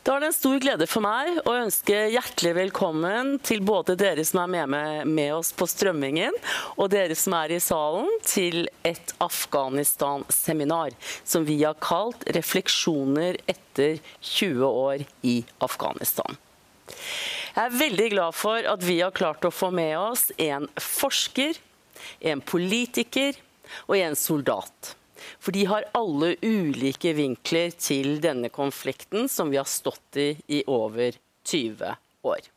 Da er det en stor glede for meg å ønske hjertelig velkommen til både dere som er med, med, med, oss på strømmingen, og dere som er i salen, til et Afghanistan-seminar som vi har kalt 'Refleksjoner etter 20 år i Afghanistan'. Jeg er veldig glad for at vi har klart å få med oss en forsker, en politiker og en soldat. For de har alle ulike vinkler til denne konflikten som vi har stått i i over 20 år.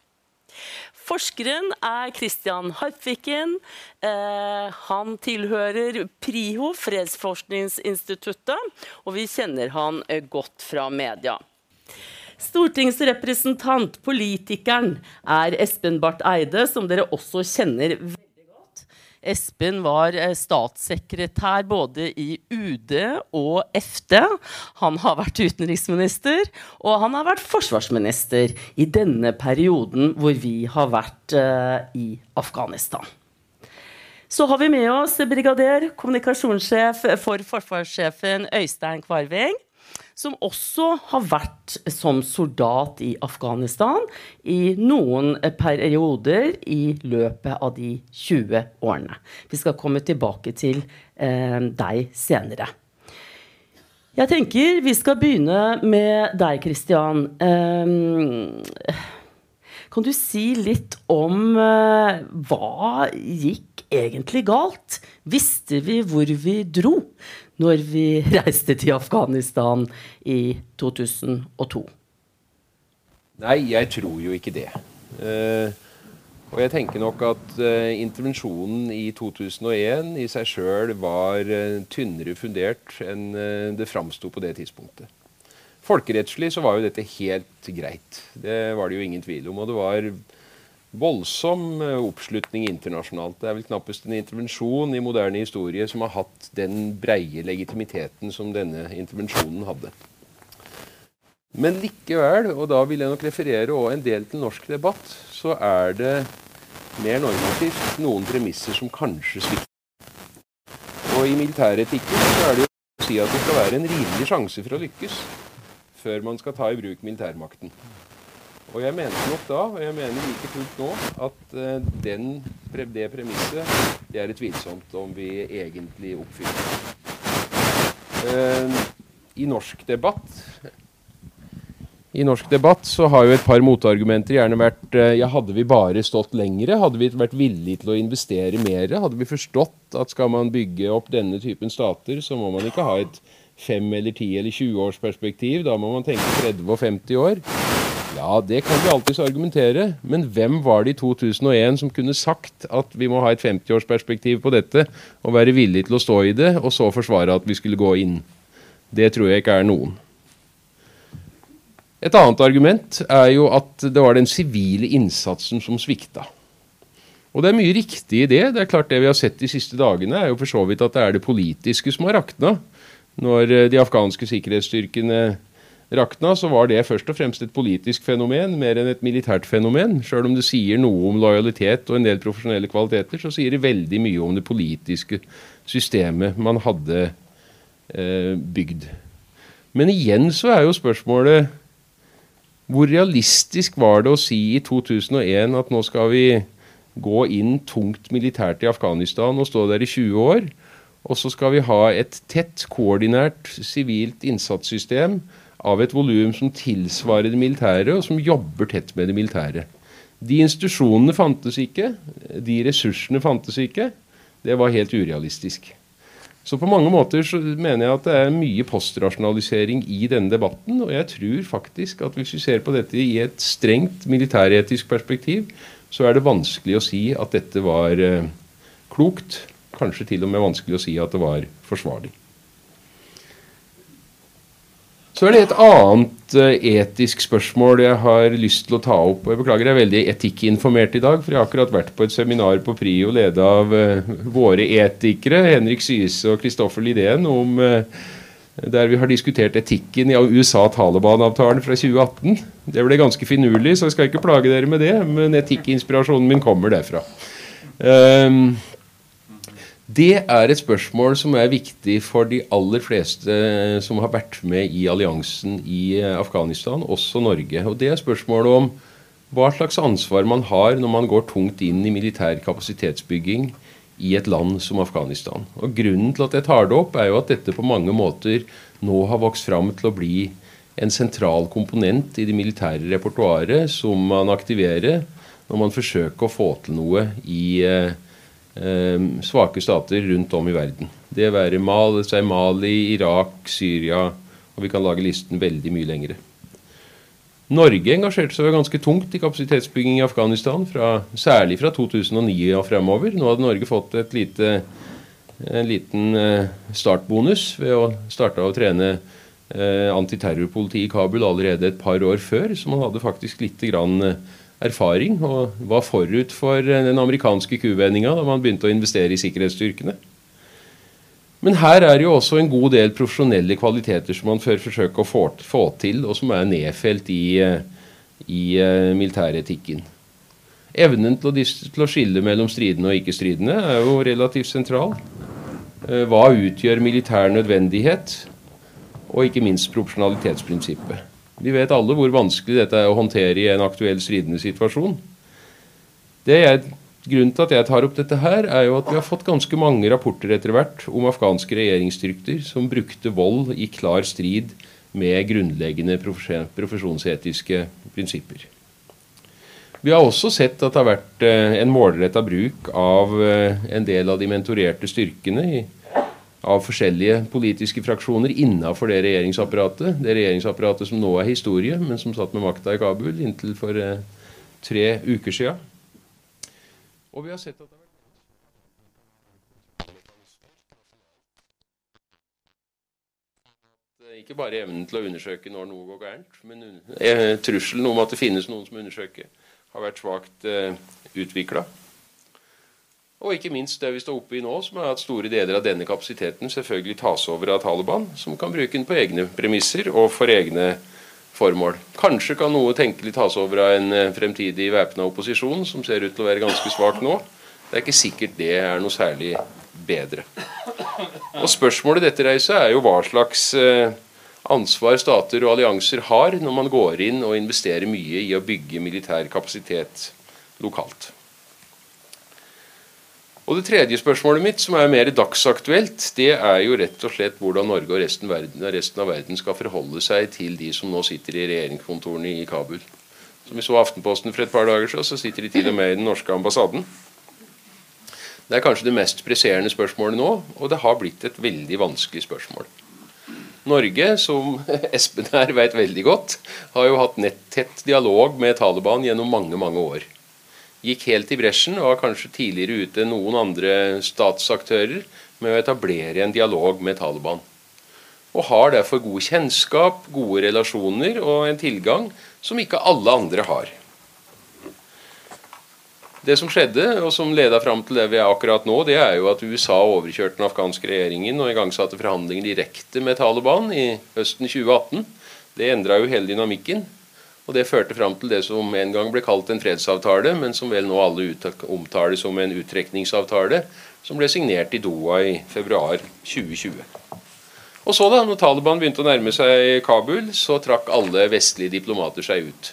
Forskeren er Christian Harpviken. Eh, han tilhører PRIHO, Fredsforskningsinstituttet, og vi kjenner han eh, godt fra media. Stortingsrepresentant, politikeren, er Espen Barth Eide, som dere også kjenner veldig Espen var eh, statssekretær både i UD og FD. Han har vært utenriksminister, og han har vært forsvarsminister i denne perioden hvor vi har vært uh, i Afghanistan. Så har vi med oss brigader, kommunikasjonssjef for forsvarssjefen Øystein Kvarving som også har vært som soldat i Afghanistan i noen perioder i løpet av de 20 årene. Vi skal komme tilbake til eh, deg senere. Jeg tenker vi skal begynne med deg, Kristian. Eh, kan du si litt om eh, hva gikk egentlig galt? Visste vi hvor vi dro? Når vi reiste til Afghanistan i 2002? Nei, jeg tror jo ikke det. Uh, og jeg tenker nok at uh, intervensjonen i 2001 i seg sjøl var uh, tynnere fundert enn det framsto på det tidspunktet. Folkerettslig så var jo dette helt greit. Det var det jo ingen tvil om. Og det var voldsom eh, oppslutning internasjonalt. Det er vel knappest en intervensjon i moderne historie som har hatt den breie legitimiteten som denne intervensjonen hadde. Men likevel, og da vil jeg nok referere også en del til norsk debatt, så er det mer normativt noen premisser som kanskje svikter. Og i militæretikken så er det jo å si at det skal være en rimelig sjanse for å lykkes før man skal ta i bruk militærmakten. Og jeg mente nok da, og jeg mener like fullt nå, at uh, den, det premisset det er det tvilsomt om vi egentlig oppfyller. Uh, I norsk debatt i norsk debatt så har jo et par motargumenter gjerne vært uh, ja, Hadde vi bare stått lengre? Hadde vi vært villige til å investere mer? Hadde vi forstått at skal man bygge opp denne typen stater, så må man ikke ha et fem eller ti eller 20 års perspektiv. Da må man tenke 30 og 50 år. Ja, det kan vi alltids argumentere. Men hvem var det i 2001 som kunne sagt at vi må ha et 50-årsperspektiv på dette, og være villig til å stå i det, og så forsvare at vi skulle gå inn? Det tror jeg ikke er noen. Et annet argument er jo at det var den sivile innsatsen som svikta. Og det er mye riktig i det. Det er klart Det vi har sett de siste dagene, er jo for så vidt at det er det politiske som har rakna. Når eh, de afghanske sikkerhetsstyrkene rakna, så var det først og fremst et politisk fenomen mer enn et militært fenomen. Sjøl om det sier noe om lojalitet og en del profesjonelle kvaliteter, så sier det veldig mye om det politiske systemet man hadde eh, bygd. Men igjen så er jo spørsmålet hvor realistisk var det å si i 2001 at nå skal vi gå inn tungt militært i Afghanistan og stå der i 20 år? Og så skal vi ha et tett, koordinært sivilt innsatssystem av et volum som tilsvarer det militære, og som jobber tett med det militære. De institusjonene fantes ikke. De ressursene fantes ikke. Det var helt urealistisk. Så på mange måter så mener jeg at det er mye postrasjonalisering i denne debatten. Og jeg tror faktisk at hvis vi ser på dette i et strengt militæretisk perspektiv, så er det vanskelig å si at dette var eh, klokt. Kanskje til og med vanskelig å si at det var forsvarlig. Så er det et annet uh, etisk spørsmål jeg har lyst til å ta opp. og Jeg beklager, jeg er veldig etikkinformert i dag, for jeg har akkurat vært på et seminar på PRIO ledet av uh, våre etikere, Henrik Syse og Kristoffer Lideen, om uh, der vi har diskutert etikken i USA-Taliban-avtalen fra 2018. Det ble ganske finurlig, så jeg skal ikke plage dere med det, men etikkinspirasjonen min kommer derfra. Um, Det er et spørsmål som er viktig for de aller fleste som har vært med i alliansen i eh, Afghanistan, også Norge. Og det er spørsmålet om hva slags ansvar man har når man går tungt inn i militær kapasitetsbygging i et land som Afghanistan. Og Grunnen til at jeg tar det opp, er jo at dette på mange måter nå har vokst fram til å bli en sentral komponent i det militære repertoaret som man aktiverer når man forsøker å få til noe i Afghanistan eh, svake stater rundt om i verden. Det være Mali, Mali, Irak, Syria, og vi kan lage listen veldig mye lengre. Norge engasjerte seg ganske tungt i kapasitetsbygging i Afghanistan, fra, særlig fra 2009 og fremover. Nå hadde Norge fått lite, en liten eh, startbonus ved å starte å trene eh, antiterrorpoliti i Kabul allerede et par år før, så man hadde faktisk litt grann eh, erfaring og var forut for den amerikanske kuvendinga da man begynte å investere i sikkerhetsstyrkene. Men her er jo også en god del profesjonelle kvaliteter som man før forsøker å få, til, og som er nedfelt i, i uh, militæretikken. Evnen til å, til å, skille mellom stridende og ikke-stridende er jo relativt sentral. Hva utgjør militær nødvendighet? Og ikke minst proporsjonalitetsprinsippet. Vi vet alle hvor vanskelig dette er å håndtere i en aktuell stridende situasjon. Det er Grunnen til at jeg tar opp dette her, er jo at vi har fått ganske mange rapporter etter hvert om afghanske regjeringsstyrker som brukte vold i klar strid med grunnleggende profesjonsetiske prinsipper. Vi har også sett at det har vært eh, en målretta bruk av eh, en del av de mentorerte styrkene i, av forskjellige politiske fraksjoner innafor det regjeringsapparatet. Det regjeringsapparatet som nå er historie, men som satt med makta i Kabul inntil for eh, tre uker sia. Og vi har sett at det Ikke bare evnen til å undersøke når noe går gærent, men eh, trusselen om at det finnes noen som undersøker, har vært svakt eh, utvikla. Og ikke minst det vi står oppe i nå, som er at store deler av denne kapasiteten selvfølgelig tas over av Taliban, som kan bruke den på egne premisser og for egne formål. Kanskje kan noe tenkelig tas over av en eh, fremtidig væpna opposisjon, som ser ut til å være ganske svak nå. Det er ikke sikkert det er noe særlig bedre. Og Spørsmålet dette reiser, er jo hva slags eh, ansvar stater og allianser har når man går inn og investerer mye i å bygge militær kapasitet lokalt. Og Det tredje spørsmålet mitt, som er mer dagsaktuelt, det er jo rett og slett hvordan Norge og resten, verden, resten av verden skal forholde seg til de som nå sitter i regjeringskontorene i Kabul. Som vi så Aftenposten for et par dager siden, så sitter de til og med i den norske ambassaden. Det er kanskje det mest presserende spørsmålet nå, og det har blitt et veldig vanskelig spørsmål. Norge, som Espen her vet veldig godt, har jo hatt nett dialog med Taliban gjennom mange, mange år gikk helt i bresjen og var kanskje tidligere ute enn noen andre statsaktører med å etablere en dialog med Taliban. Og har derfor god kjennskap, gode relasjoner og en tilgang som ikke alle andre har. Det som skjedde, og som leda fram til det vi er akkurat nå, det er jo at USA overkjørte den afghanske regjeringen og igangsatte forhandlinger direkte med Taliban i høsten 2018. Det endra jo hele dynamikken. Og Det førte fram til det som en gang ble kalt en fredsavtale, men som vel nå alle omtaler som en uttrekningsavtale, som ble signert i Doha i februar 2020. Og så da, når Taliban begynte å nærme seg Kabul, så trakk alle vestlige diplomater seg ut.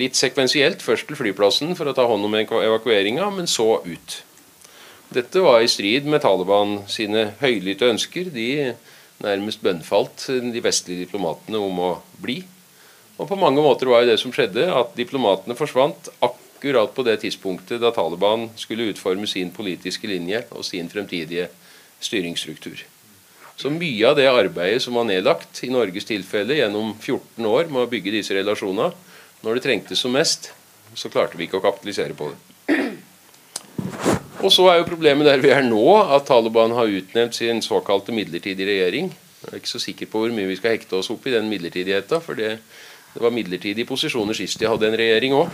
Litt sekvensielt, først til flyplassen for å ta hånd om evakueringa, men så ut. Dette var i strid med Taliban sine høylytte ønsker. De nærmest bønnfalt de vestlige diplomatene om å bli. Og på mange måter var jo det som skjedde, at diplomatene forsvant akkurat på det tidspunktet da Taliban skulle utforme sin politiske linje og sin fremtidige styringsstruktur. Så mye av det arbeidet som var nedlagt i Norges tilfelle gjennom 14 år med å bygge disse relasjonene, når det trengtes som mest, så klarte vi ikke å kapitalisere på det. Og så er jo problemet der vi er nå, at Taliban har utnevnt sin såkalte midlertidige regjering. Jeg er ikke så sikker på hvor mye vi skal hekte oss opp i den midlertidigheta, for det det var midlertidige posisjoner sist de hadde en regjering òg.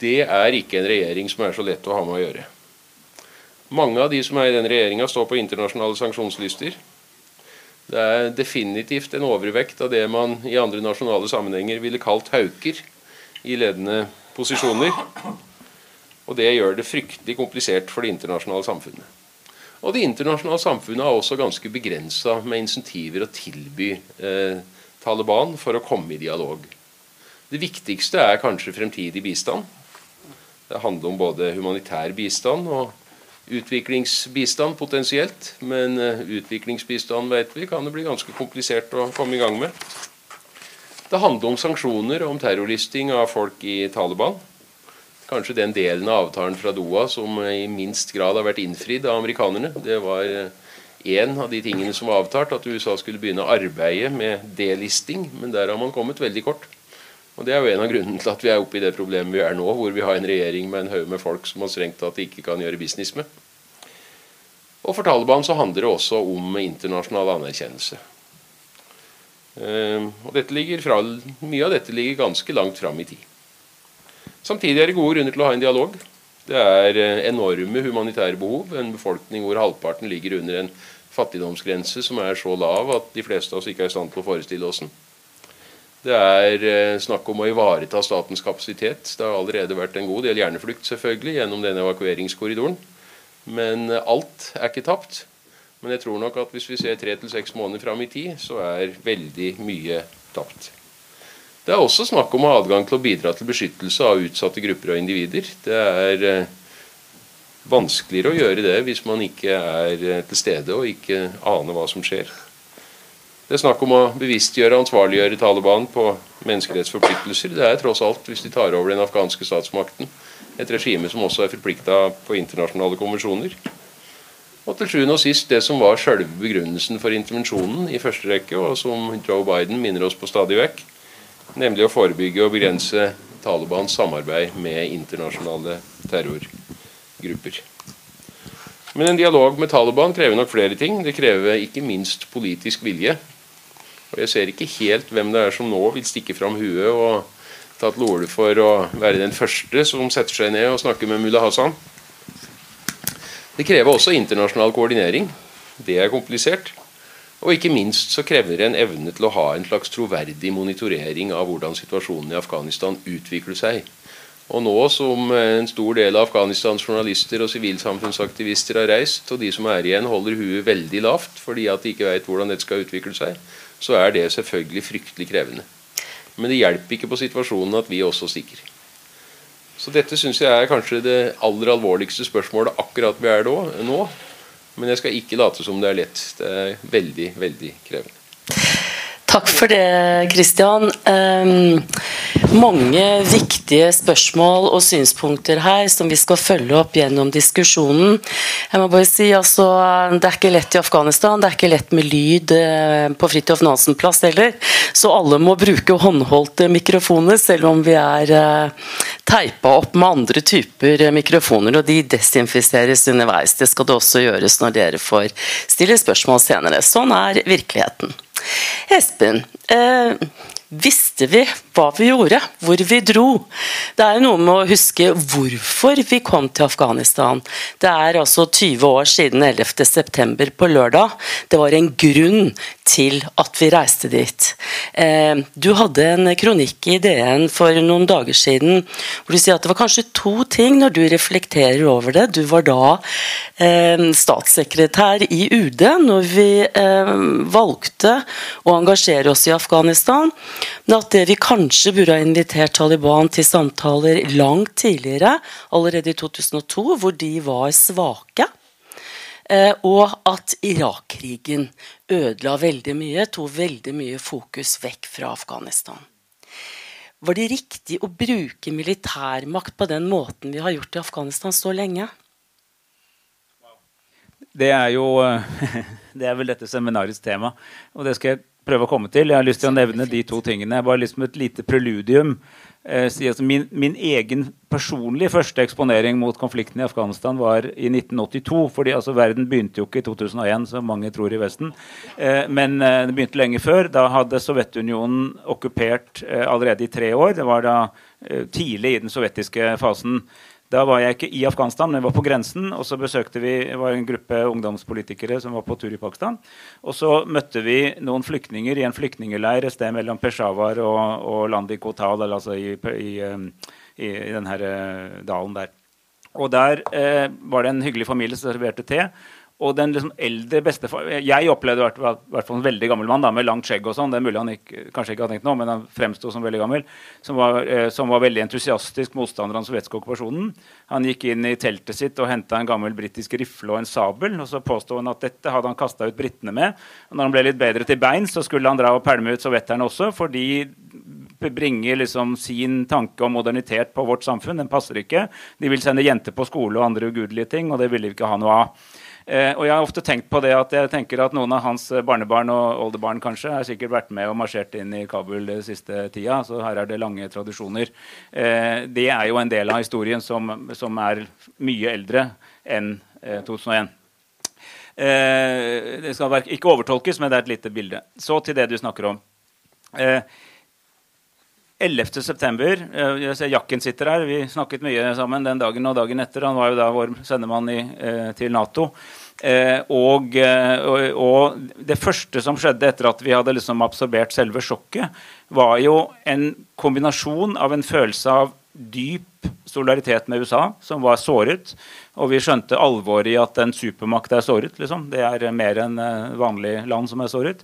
Det er ikke en regjering som er så lett å ha med å gjøre. Mange av de som er i den regjeringa, står på internasjonale sanksjonslister. Det er definitivt en overvekt av det man i andre nasjonale sammenhenger ville kalt hauker i ledende posisjoner. Og det gjør det fryktelig komplisert for det internasjonale samfunnet. Og det internasjonale samfunnet har også ganske begrensa med insentiver å tilby eh, Taliban for å komme i dialog. Det viktigste er kanskje fremtidig bistand. Det handler om både humanitær bistand og utviklingsbistand potensielt. Men uh, utviklingsbistand vet vi kan det bli ganske komplisert å komme i gang med. Det handler om sanksjoner og om terrorlisting av folk i Taliban kanskje den delen av avtalen fra Doha som i minst grad har vært innfridd av amerikanerne. Det var eh, av de tingene som var avtalt, at USA skulle begynne å arbeide med delisting. Men der har man kommet veldig kort. Og Det er jo en av grunnene til at vi er oppe i det problemet vi er nå, hvor vi har en regjering med en haug med folk som man strengt tatt ikke kan gjøre business med. Og For Taliban så handler det også om internasjonal anerkjennelse. Uh, og fra, Mye av dette ligger ganske langt fram i tid. Samtidig er det gode grunner til å ha en dialog. Det er eh, enorme humanitære behov. En befolkning hvor halvparten ligger under en fattigdomsgrense som er så lav at de fleste av oss ikke er i stand til å forestille oss den. Det er eh, snakk om å ivareta statens kapasitet. Det har allerede vært en god del hjerneflukt selvfølgelig gjennom denne evakueringskorridoren. Men eh, alt er ikke tapt. Men jeg tror nok at hvis vi ser tre til seks måneder fram i tid, så er veldig mye tapt. Det er også snakk om å ha adgang til å bidra til beskyttelse av utsatte grupper og individer. Det er eh, vanskeligere å gjøre det hvis man ikke er eh, til stede og ikke aner hva som skjer. Det er snakk om å bevisstgjøre og ansvarliggjøre Taliban på menneskerettsforpliktelser. Det er tross alt, hvis de tar over den afghanske statsmakten, et regime som også er forplikta på internasjonale konvensjoner. Og til sjuende og sist det som var selve begrunnelsen for intervensjonen i første rekke, og som Joe Biden minner oss på stadig vekk, nemlig å forebygge og begrense Talibans samarbeid med internasjonale terrorgrupper. Men en dialog med Taliban krever nok flere ting. Det krever ikke minst politisk vilje. Og Jeg ser ikke helt hvem det er som nå vil stikke fram huet og ta til orde for å være den første som setter seg ned og snakker med mulla Hassan. Det krever også internasjonal koordinering. Det er komplisert. Og ikke minst så krever det en evne til å ha en slags troverdig monitorering av hvordan situasjonen i Afghanistan utvikler seg. Og nå som en stor del av Afghanistans journalister og sivilsamfunnsaktivister har reist, og de som er igjen holder huet veldig lavt fordi at de ikke vet hvordan dette skal utvikle seg, så er det selvfølgelig fryktelig krevende. Men det hjelper ikke på situasjonen at vi også stikker. Så dette syns jeg er kanskje det aller alvorligste spørsmålet akkurat vi er nå. Men jeg skal ikke late som det er lett. Det er veldig, veldig krevende. Takk for det, Kristian. Um, mange viktige spørsmål og synspunkter her som vi skal følge opp gjennom diskusjonen. Jeg må bare si, altså, Det er ikke lett i Afghanistan, det er ikke lett med lyd uh, på Fridtjof Nansen plass heller. Så alle må bruke håndholdte mikrofoner, selv om vi er uh, teipa opp med andre typer mikrofoner. Og de desinfiseres underveis. Det skal det også gjøres når dere får stille spørsmål senere. Sånn er virkeligheten. Espen, eh, visste vi hva vi gjorde, hvor vi dro. Det er noe med å huske hvorfor vi kom til Afghanistan. Det er altså 20 år siden 11.9. på lørdag. Det var en grunn til at vi reiste dit. Eh, du hadde en kronikk i DN for noen dager siden hvor du sier at det var kanskje to ting når du reflekterer over det. Du var da eh, statssekretær i UD når vi eh, valgte å engasjere oss i Afghanistan, men at det vi kanskje burde ha invitert Taliban til samtaler langt tidligere, allerede i 2002, hvor de var svake. Eh, og at Irak-krigen ødela veldig mye, tok veldig mye fokus vekk fra Afghanistan. Var det riktig å bruke militærmakt på den måten vi har gjort i Afghanistan så lenge? Det er jo det er vel dette seminarets tema, og det skal jeg prøve å komme til. Jeg har lyst til å nevne de to tingene. Bare liksom et lite preludium eh, min, min, egen personlige første eksponering mot konflikten i Afghanistan var i 1982. fordi altså, Verden begynte jo ikke i 2001, som mange tror i Vesten. Eh, men eh, det begynte lenge før. Da hadde Sovjetunionen okkupert allerede i tre år. Det var da tidlig i den sovjetiske fasen. Da var jeg ikke i Afghanistan, men jeg var på grensen. Og så besøkte vi var en gruppe ungdomspolitikere som var på tur i Pakistan. Og så møtte vi noen flyktninger i en flyktningeleir et sted mellom Peshawar og, og Landi Kotal, altså i, i, i, i denne eh, dalen der. Og der eh, var det en hyggelig familie som serverte te. Og den liksom eldre bestefar Jeg opplevde i hvert fall en veldig gammel mann da, med langt skjegg. og sånn, Det er mulig han ikke, kanskje ikke har tenkt noe, men han fremsto som veldig gammel. Som var, eh, som var, veldig entusiastisk motstander av den sovjetiske okkupasjonen. Han gikk inn i teltet sitt og henta en gammel britisk rifle og en sabel. og Så påsto han at dette hadde han kasta ut britene med. og Når han ble litt bedre til beins, så skulle han dra og pælme ut sovjeterne også. fordi bringer liksom sin tanke om modernitet på vårt samfunn. Den passer ikke. De vil sende jenter på skole og andre ugudelige ting, og det ville vi ikke ha noe av. Eh, og jeg har ofte tenkt på det at jeg tenker at noen av hans barnebarn og oldebarn kanskje har sikkert vært med og marsjert inn i Kabul den siste tida, så her er det lange tradisjoner. Eh, det er jo en del av historien som, som er mye eldre enn eh, 2001. Eh, det skal ikke overtolkes, men det er et lite bilde. Så til det du snakker om. Eh, 11.9. september, jeg ser Jakken sitter her. Vi snakket mye sammen den dagen og dagen etter. Han var jo da vår sendemann i, eh, til Nato. Eh, og, og, og, det første som skjedde etter at vi hadde liksom absorbert selve sjokket, var jo en kombinasjon av en følelse av dyp solidaritet med USA, som var såret. Og vi skjønte alvoret i at en supermakt er såret. Liksom. Det er mer enn vanlig land som er såret.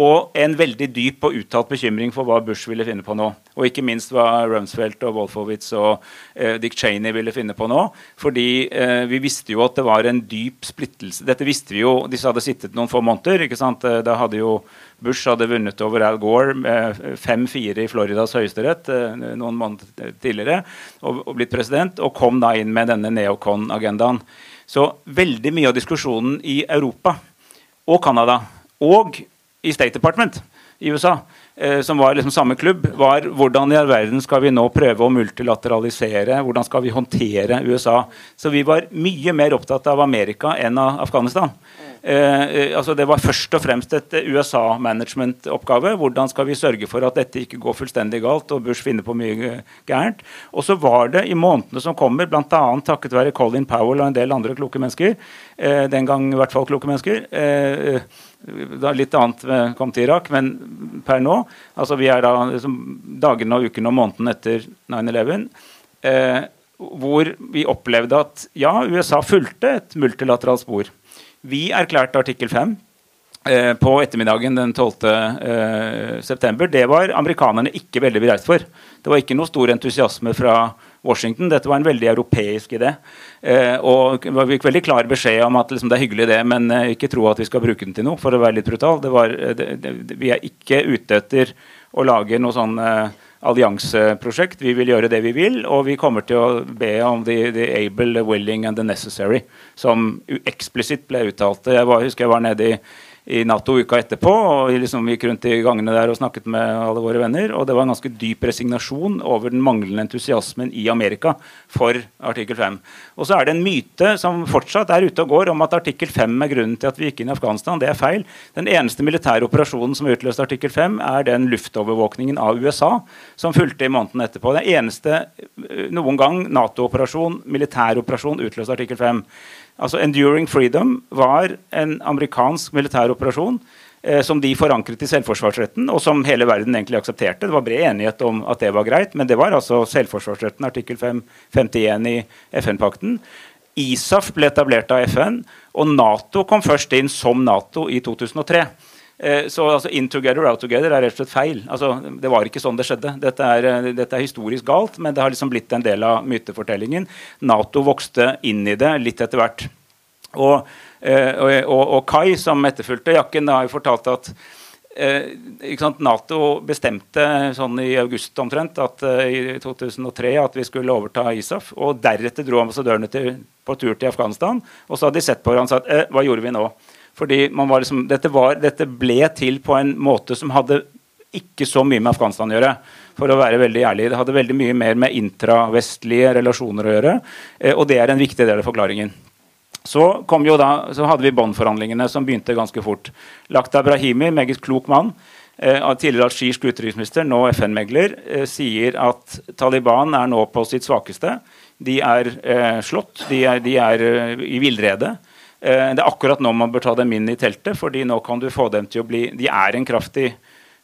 Og en veldig dyp og uttalt bekymring for hva Bush ville finne på nå. Og ikke minst hva Rumsfeldt og Wolfowitz og eh, Dick Cheney ville finne på nå. Fordi eh, vi visste jo at det var en dyp splittelse. Dette visste vi jo. Disse hadde sittet noen få måneder. ikke sant? Eh, da hadde jo Bush hadde vunnet over Al Gore 5-4 i Floridas høyesterett eh, noen måneder tidligere og, og, blitt president, og kom da inn med denne neocon-agendaen. Så veldig mye av diskusjonen i Europa og Canada og i State Department i USA, eh, som var liksom samme klubb, var hvordan i all verden skal vi nå prøve å multilateralisere? Hvordan skal vi håndtere USA? Så vi var mye mer opptatt av Amerika enn av Afghanistan. Eh, eh altså det var først og fremst et USA-management-oppgave. Hvordan skal vi sørge for at dette ikke går fullstendig galt og Bush finner på mye gærent? Og så var det i månedene som kommer, bl.a. takket være Colin Powell og en del andre kloke mennesker, eh, den gang i hvert fall kloke mennesker, eh, da litt annet kom til Irak, men per nå altså Vi er da liksom, dagene og ukene og månedene etter 9-11. Eh, hvor vi opplevde at ja, USA fulgte et multilateralt spor. Vi erklærte artikkel 5 eh, på ettermiddagen den 12. Eh, september. Det var amerikanerne ikke veldig begeistret for. Det var ikke noe stor entusiasme fra Washington. Dette var en veldig europeisk idé. Eh, og vi fikk veldig klar beskjed om at liksom, det er hyggelig, det, men eh, ikke tro at vi skal bruke den til noe, for å være litt brutal. Var, eh, det, det, vi er ikke ute etter å lage noe sånn allianseprosjekt. Vi vil gjøre det vi vil, og vi kommer til å be om the, the able, willing and the necessary, som eksplisitt ble uttalt. Jeg var, husker jeg var nede i i Nato uka etterpå. og Vi liksom gikk rundt i gangene der og snakket med alle våre venner. Og det var en ganske dyp resignasjon over den manglende entusiasmen i Amerika for artikkel 5. Og så er det en myte som fortsatt er ute og går om at artikkel 5 er grunnen til at vi gikk inn i Afghanistan. Det er feil. Den eneste militære operasjonen som utløste artikkel 5, er den luftovervåkningen av USA som fulgte i måneden etterpå. Den eneste eh, noen gang Nato-operasjon, militæroperasjon, utløste artikkel 5. Altså Enduring Freedom var en amerikansk militæroperasjon eh, som de forankret i selvforsvarsretten, og som hele verden egentlig aksepterte. Det var bred enighet om at det var greit, men det var altså selvforsvarsretten, artikkel 5, 51 i FN-pakten. ISAF ble etablert av FN, og Nato kom først inn som Nato i 2003. Eh, så altså, in together, out together er rett og slett feil. Altså, det var ikke sånn det skjedde. Dette er, eh, dette er, historisk galt, men det har liksom blitt en del av mytefortellingen. Nato vokste inn i det litt etter hvert. Og, eh, og, og, og Kai, som etterfulgte Jakken, har jo fortalt at Eh, Nato bestemte sånn i august omtrent at, eh, i 2003 at vi skulle overta ISAF. Og deretter dro ambassadørene til, på tur til Afghanistan. Og så hadde de sett på hverandre og sagt eh, hva gjorde vi nå? Fordi liksom, dette, var, dette, ble til på en måte som hadde ikke så mye med Afghanistan å gjøre. For å være veldig ærlig. Det hadde veldig mye mer med intravestlige relasjoner å gjøre. Eh, og det er en viktig del av forklaringen. Så, da, så hadde vi Bonn-forhandlingene, som begynte ganske fort. Lakta Brahimi, meget klok mann, eh, tidligere algirsk utenriksminister, nå FN-megler, eh, sier at Taliban er nå på sitt svakeste. De er slått, de er, de er i villrede. Eh, det er akkurat nå man bør ta dem inn i teltet, fordi nå kan du få dem til å bli De er en kraft i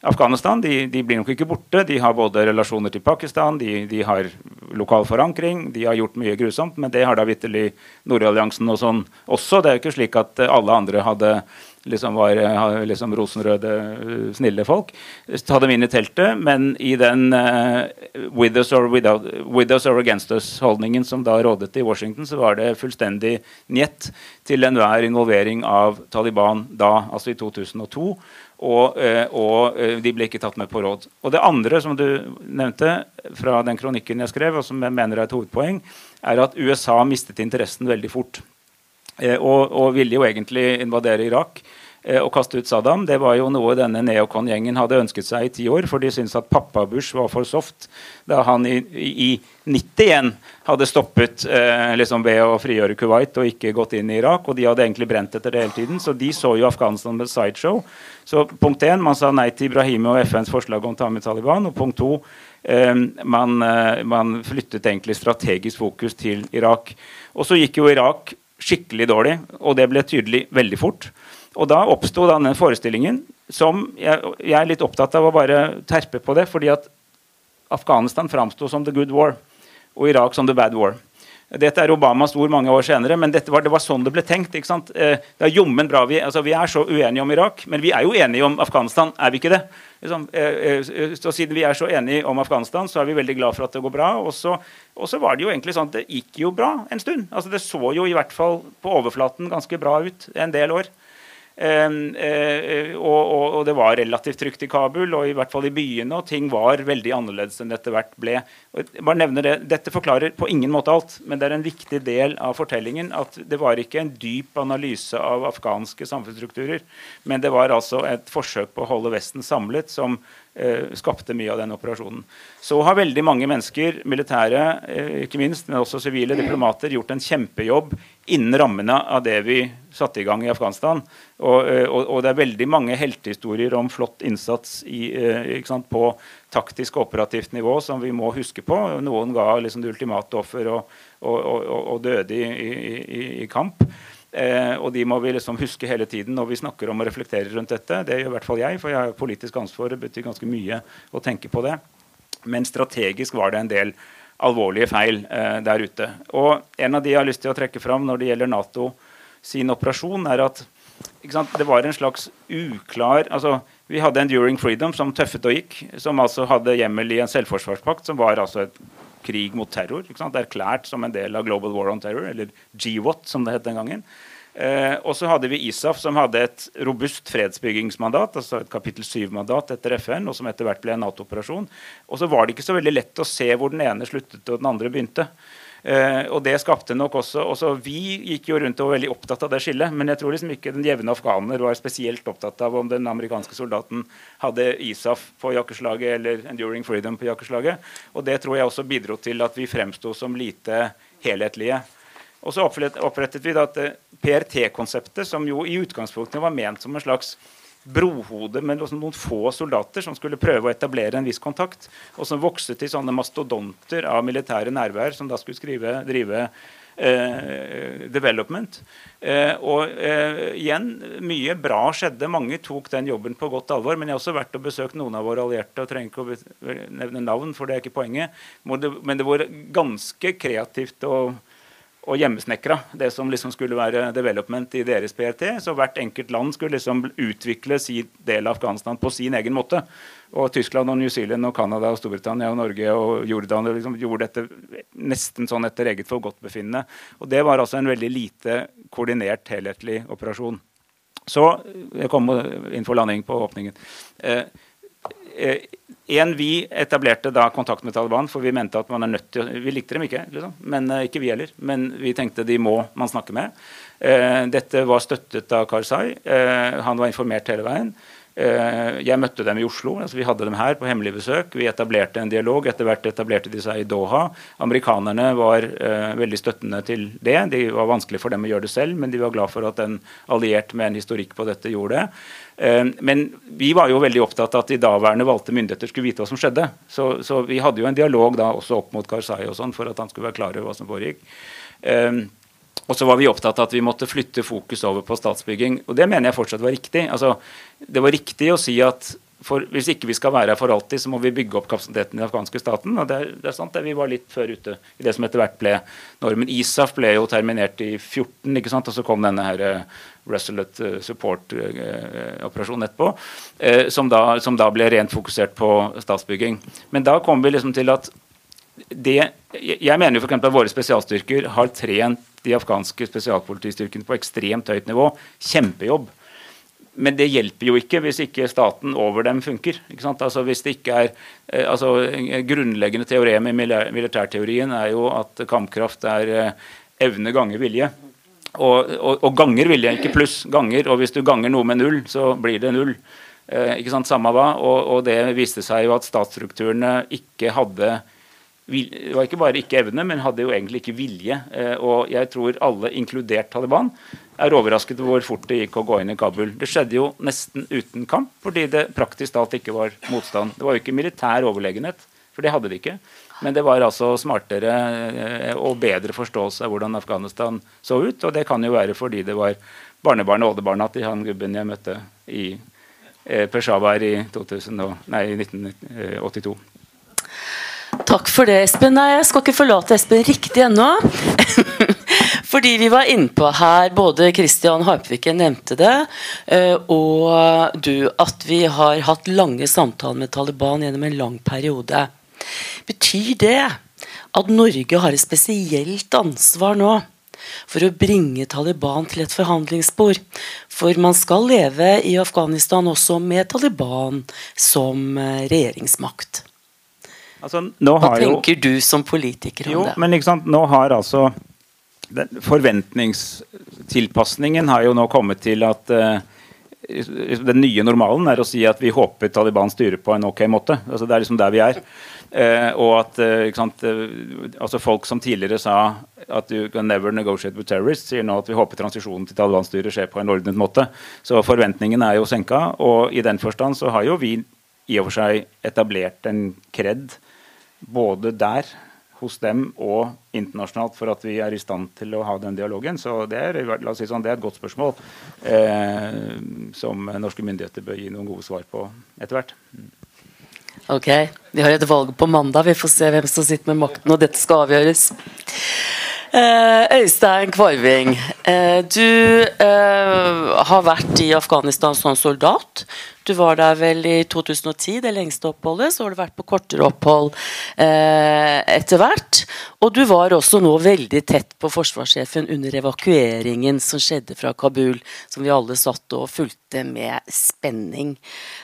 Afghanistan. De, de blir nok ikke borte. De har både relasjoner til Pakistan, de, de har lokal forankring. De har gjort mye grusomt, men det har da vitterlig Nordalliansen og sånn også. Det er jo ikke slik at alle andre hadde liksom var liksom rosenrøde, snille folk. Ta dem inn i teltet, men i den uh, with, us without, with us or against us-holdningen som da rådet i Washington, så var det fullstendig njett til enhver involvering av Taliban da, altså i 2002. Og, eh, og, eh, de ble ikke tatt med på råd. Og Det andre som du nevnte fra den kronikken jeg skrev, og som jeg mener er et hovedpoeng, er at USA mistet interessen veldig fort. Eh, og, og ville jo egentlig invadere Irak og kaste ut Saddam. Det var jo noe denne neokon-gjengen hadde ønsket seg i ti år, for de syntes at pappa Bush var for soft da han i, i 91 hadde stoppet eh, liksom ved å frigjøre Kuwait og ikke gått inn i Irak. Og de hadde egentlig brent etter det hele tiden, så de så jo Afghanistan med sideshow. Så punkt én, man sa nei til Ibrahimi og FNs forslag om å ta med Taliban. Og punkt to, eh, man, eh, man, flyttet egentlig strategisk fokus til Irak. Og så gikk jo Irak skikkelig dårlig, og det ble tydelig veldig fort. Og da oppsto den forestillingen som jeg, jeg, er litt opptatt av å bare terpe på det, fordi at Afghanistan framsto som the good war og Irak som the bad war. Dette er Obamas ord mange år senere, men var, det var sånn det ble tenkt. ikke sant? Eh, det er jommen bra. Vi, altså, vi, er så uenige om Irak, men vi er jo enige om Afghanistan. Er vi ikke det? Liksom, eh, eh, så Siden vi er så enige om Afghanistan, så er vi veldig glad for at det går bra. Og så, og så var det jo egentlig sånn at det gikk jo bra en stund. Altså, det så jo i hvert fall på overflaten ganske bra ut en del år. Ehm, eh, og, og, og, det var relativt trygt i Kabul, og i hvert fall i byene, og ting var veldig annerledes enn det etter hvert ble. bare nevner det, Dette forklarer på ingen måte alt, men det er en viktig del av fortellingen at det var ikke en dyp analyse av afghanske samfunnsstrukturer, men det var altså et forsøk på å holde Vesten samlet som eh, skapte mye av den operasjonen. Så har veldig mange mennesker, militære eh, ikke minst, men også sivile diplomater, gjort en kjempejobb innen rammene av det vi satte i gang i Afghanistan. Og, eh, og, og det er veldig mange heltehistorier om flott innsats i, eh, sant, på taktisk og operativt nivå som vi må huske på. Noen ga liksom det ultimate offer og, og, døde i, i, i kamp. Eh, og de må vi liksom huske hele tiden når vi snakker om og reflekterer rundt dette. Det gjør i hvert fall jeg, for jeg har politisk ansvar. Det betyr ganske mye å tenke på det. Men strategisk var det en del alvorlige feil eh, der ute. Og En av de jeg har lyst til å trekke fram når det gjelder Nato sin operasjon, er at det var en slags uklar altså Vi hadde Enduring Freedom som tøffet og gikk, som altså hadde hjemmel i en selvforsvarspakt som var altså et krig mot terror. Erklært som en del av Global War on Terror, eller GWAT, som det het den gangen. Eh, og så hadde vi ISAF, som hadde et robust fredsbyggingsmandat, altså et kapittel 7-mandat etter FN, og som etter hvert ble en Nato-operasjon. Og så var det ikke så veldig lett å se hvor den ene sluttet og den andre begynte. Eh, og det skapte nok også, også Vi gikk jo rundt og var veldig opptatt av det skillet, men jeg tror liksom ikke den jevne afghaner var spesielt opptatt av om den amerikanske soldaten hadde ISAF på jakkeslaget eller Enduring Freedom på jakkeslaget. Og det tror jeg også bidro til at vi fremsto som lite helhetlige. Og så opprettet vi da PRT-konseptet, som jo i utgangspunktet var ment som en slags brohode med noen få soldater som skulle prøve å etablere en viss kontakt, og som vokste til sånne mastodonter av militære nærvær som da skulle skrive, drive eh, development. Eh, og eh, igjen, mye bra skjedde. Mange tok den jobben på godt alvor. Men jeg har også vært og besøkt noen av våre allierte og trenger ikke å nevne navn, for det er ikke poenget. Men det var ganske kreativt og og hjemmesnekra, det som liksom skulle være development i deres PRT. Så hvert enkelt land skulle liksom utvikle sin del av Afghanistan på sin egen måte. Og Tyskland og New Zealand og Canada og Storbritannia og Norge og Jordan liksom gjorde dette nesten sånn etter eget forgodtbefinnende. Og det var altså en veldig lite koordinert, helhetlig operasjon. Så jeg kom for landing på åpningen. Eh, eh, en, Vi etablerte da kontakt med Taliban, for vi mente at man er nødt til Vi likte dem ikke, liksom, men uh, ikke vi heller. Men vi tenkte de må man snakke med. Uh, dette var støttet av Karzai. Uh, han var informert hele veien. Jeg møtte dem i Oslo. altså Vi hadde dem her på hemmelig besøk. Vi etablerte en dialog. Etter hvert etablerte de seg i Doha. Amerikanerne var veldig støttende til det. Det var vanskelig for dem å gjøre det selv, men de var glad for at en alliert med en historikk på dette gjorde det. Eh, men vi var jo veldig opptatt av at de daværende valgte myndigheter skulle vite hva som skjedde. Så, så vi hadde jo en dialog da også opp mot Karzai og sånn for at han skulle være klar over hva som foregikk. Um, og så var vi opptatt av at vi måtte flytte fokus over på statsbygging. Og det mener jeg fortsatt var riktig. Altså, det var riktig å si at for hvis ikke vi skal være her for alltid, så må vi bygge opp kapasiteten i den afghanske staten. og det er, det er sant, det, Vi var litt før ute i det som etter hvert ble normen. ISAF ble jo terminert i 14, ikke sant, og så kom denne her uh, Resolute uh, Support-operasjonen uh, etterpå, som da, som, da, ble rent fokusert på statsbygging. Men da kom vi liksom til at det, Jeg mener jo f.eks. at våre spesialstyrker har trent de afghanske spesialpolitistyrkene på ekstremt høyt nivå. Kjempejobb. Men det hjelper jo ikke hvis ikke staten over dem funker. Altså hvis det ikke er, eh, altså Grunnleggende teorem i militærteorien er jo at kampkraft er eh, evne ganger vilje. Og, og, og, ganger vilje, ikke pluss. Ganger. Og hvis du ganger noe med null, så blir det null. Eh, ikke sant, Samme hva. Og, og det viste seg jo at statsstrukturene ikke hadde det var ikke bare ikke evne, men hadde jo egentlig ikke vilje. Og jeg tror alle, inkludert Taliban, er overrasket over hvor fort det gikk å gå inn i Kabul. Det skjedde jo nesten uten kamp, fordi det praktisk talt ikke var motstand. Det var jo ikke militær overlegenhet, for det hadde de ikke. Men det var altså smartere eh, og bedre forståelse av hvordan Afghanistan så ut. Og det kan jo være fordi det var barnebarn og oldebarna til han gubben jeg møtte i eh, Peshawar i 2000, nei, 1982. Takk for det, Espen. Nei, jeg skal ikke forlate Espen riktig ennå. Fordi vi var innpå her, både Kristian Harpviken nevnte det, eh, og du, at vi har hatt lange samtaler med Taliban gjennom en lang periode. Betyr det at Norge har et spesielt ansvar nå for å bringe Taliban til et forhandlingsspor? For man skal leve i Afghanistan også med Taliban som eh, regjeringsmakt. Altså, Hva tenker jo, du som politiker om jo, det? Men Nå har altså Forventningstilpasningen har jo nå kommet til at uh, den nye normalen er å si at vi håper Taliban styrer på en ok måte. Altså, det er liksom der vi er. Uh, og at uh, sant, altså Folk som tidligere sa at you can never negotiate with terrorists, sier nå at vi håper transisjonen til Taliban-styret skjer på en ordnet måte. Så forventningene er jo senka. Og i den forstand så har jo vi i og for seg etablert en kred både der hos dem og internasjonalt for at vi er i stand til å ha den dialogen. Så det er, la oss si sånn, det er et godt spørsmål eh, som norske myndigheter bør gi noen gode svar på etter hvert. Ok, Vi har et valg på mandag. Vi får se hvem som sitter med makten når dette skal avgjøres. Eh, Øystein Kvarving, eh, du eh, har vært i Afghanistan som soldat. Du var der vel i 2010, det lengste oppholdet. Så har du vært på kortere opphold eh, etter hvert. Og du var også nå veldig tett på forsvarssjefen under evakueringen som skjedde fra Kabul, som vi alle satt og fulgte med spenning.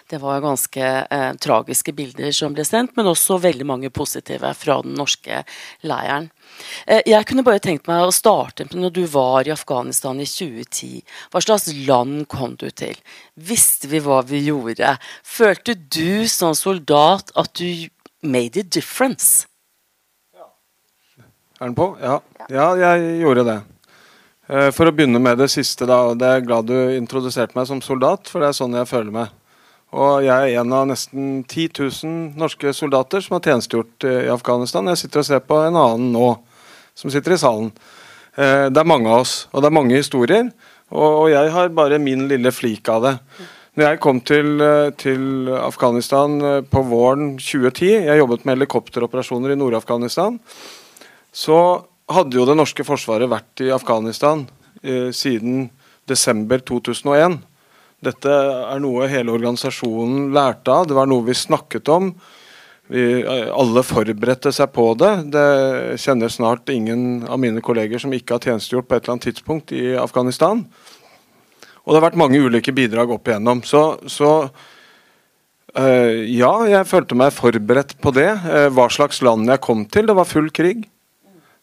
Det var ganske eh, tragiske bilder som ble sendt, men også veldig mange positive fra den norske leiren. Eh, jeg kunne bare tenkt meg å starte med når du var i Afghanistan i 2010. Hva slags land kom du til? Visste vi hva vi gjorde? Følte du som soldat at du made a difference? Er den på? Ja. ja, jeg gjorde det. Eh, for å begynne med det siste, da. Det er glad du introduserte meg som soldat, for det er sånn jeg føler meg. Og jeg er en av nesten 10 000 norske soldater som har tjenestegjort i Afghanistan. Jeg sitter og ser på en annen nå, som sitter i salen. Eh, det er mange av oss, og det er mange historier. Og jeg har bare min lille flik av det. Når jeg kom til, eh, til Afghanistan eh, på våren 2010, jeg jobbet med helikopteroperasjoner i Nord-Afghanistan, så hadde jo det norske forsvaret vært i Afghanistan eh, siden desember 2001. Dette er noe hele organisasjonen lærte av, det var noe vi snakket om. Vi, alle forberedte seg på det. Det kjenner snart ingen av mine kolleger som ikke har tjenestegjort på et eller annet tidspunkt i Afghanistan. Og det har vært mange ulike bidrag opp igjennom. Så, så øh, ja, jeg følte meg forberedt på det. Uh, hva slags land jeg kom til. Det var full krig.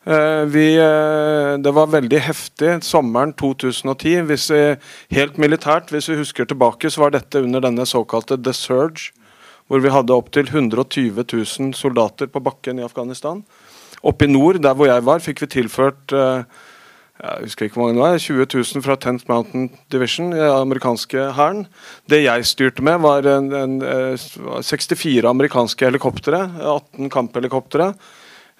Eh, vi, eh, det var veldig heftig sommeren 2010. Hvis vi, helt militært, hvis vi husker tilbake, så var dette under denne såkalte The Surge, hvor vi hadde opptil 120 000 soldater på bakken i Afghanistan. Oppe i nord, der hvor jeg var, fikk vi tilført eh, jeg husker ikke hvor mange det var, 20 000 fra Tenth Mountain Division, den amerikanske hæren. Det jeg styrte med, var en, en, 64 amerikanske helikoptre, 18 kamphelikoptre.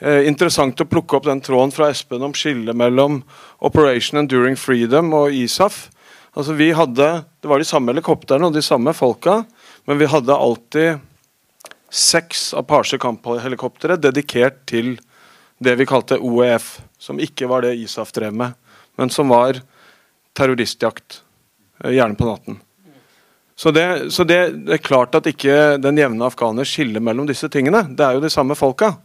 Eh, interessant å plukke opp den tråden fra Espen om skillet mellom Operation Enduring Freedom og ISAF. Altså vi hadde, Det var de samme helikoptrene og de samme folka, Men vi hadde alltid seks Apache kamphelikoptre dedikert til det vi kalte OEF, som ikke var det ISAF drev med, men som var terroristjakt, eh, gjerne på natten. Så, det, så det, det, er klart at ikke den jevne afghaner skiller mellom disse tingene. Det er jo de samme folka.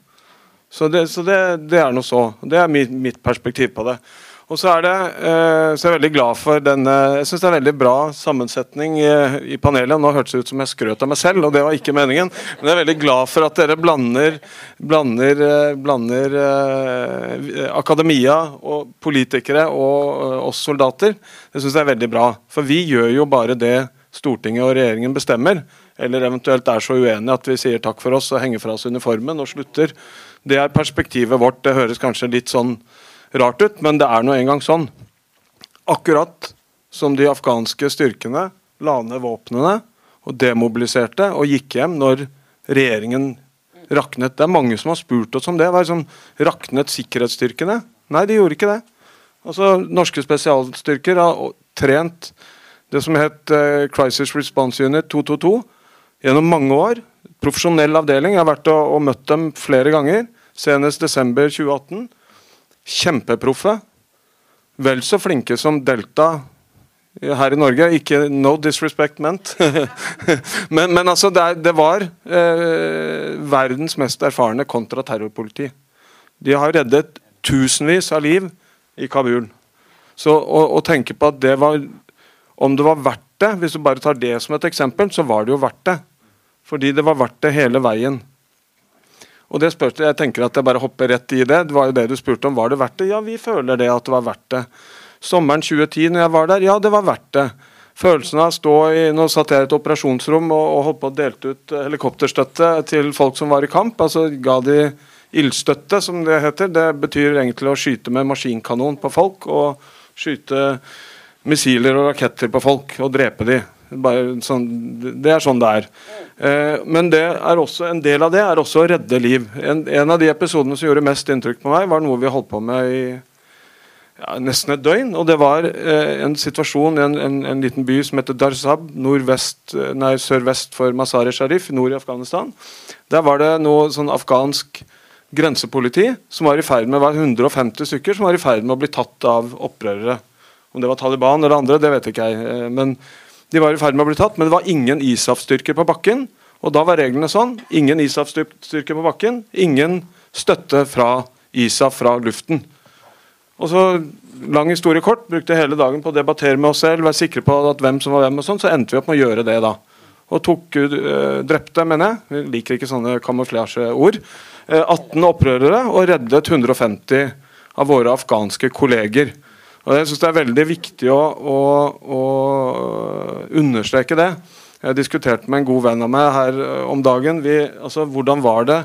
Så det, så det, det er noe så. Det er mitt, mitt perspektiv på det. Og så er, det, eh, så er jeg veldig glad for denne Jeg syns det er veldig bra sammensetning i, i panelet. Nå hørtes det ut som jeg skrøt av meg selv, og det var ikke meningen. Men jeg er veldig glad for at dere blander, blander, eh, blander eh, akademia og politikere og eh, oss soldater. Det syns jeg er veldig bra. For vi gjør jo bare det Stortinget og regjeringen bestemmer. Eller eventuelt er så uenige at vi sier takk for oss og henger fra oss uniformen og slutter. Det er perspektivet vårt. Det høres kanskje litt sånn rart ut, men det er nå engang sånn. Akkurat som de afghanske styrkene la ned våpnene og demobiliserte og gikk hjem når regjeringen raknet. Det er mange som har spurt oss om det. Hva er det som raknet sikkerhetsstyrkene? Nei, de gjorde ikke det. Altså, Norske spesialstyrker har trent det som het uh, Crisis Response Unit 222 gjennom mange år. Profesjonell avdeling. Jeg har vært og, og møtt dem flere ganger. Senest desember 2018. Kjempeproffe. Vel så flinke som Delta her i Norge. Ikke no disrespect meant. men, men, altså, det, det var eh, verdens mest erfarne kontraterrorpoliti. De har reddet tusenvis av liv i Kabul. Så å, tenke på at det var Om det var verdt det, hvis du bare tar det som et eksempel, så var det jo verdt det. Fordi det var verdt det hele veien. Og det spørste Jeg tenker at jeg bare hopper rett i det. Det var jo det du spurte om. Var det verdt det? Ja, vi føler det at det var verdt det. Sommeren 2010 når jeg var der, ja, det var verdt det. Følelsen av å stå i Nå satt jeg i et operasjonsrom og, og holdt på å delte ut helikopterstøtte til folk som var i kamp. Altså ga de ildstøtte, som det heter. Det betyr egentlig å skyte med maskinkanon på folk og skyte missiler og raketter på folk og drepe de. Sånn, det er sånn det er. Eh, men det er også, en del av det er også å redde liv. En, en, av de episodene som gjorde mest inntrykk på meg, var noe vi holdt på med i ja, nesten et døgn. og Det var eh, en situasjon i en, en, en, liten by som heter Darzab, sørvest for Mazar-e Sharif, nord i Afghanistan. Der var det noe sånn afghansk grensepoliti som var i ferd med var 150 stykker som var i ferd med å bli tatt av opprørere. Om det var Taliban eller andre, det vet ikke jeg. Eh, men de var i ferd med å bli tatt, men det var ingen ISAF-styrker på bakken. Og da var reglene sånn. Ingen ISAF-styrker på bakken, ingen støtte fra ISAF fra luften. Og så, lang historie kort, brukte hele dagen på å debattere med oss selv, være sikre på at hvem som var hvem, og sånn, så endte vi opp med å gjøre det, da. Og tok, uh, drepte, mener jeg, vi liker ikke sånne kamuflasjeord, uh, 18 opprørere og reddet 150 av våre afghanske kolleger. Og Jeg syns det er veldig viktig å, å, å, understreke det. Jeg diskuterte med en god venn av meg her eh, om dagen. Vi, altså, hvordan var det?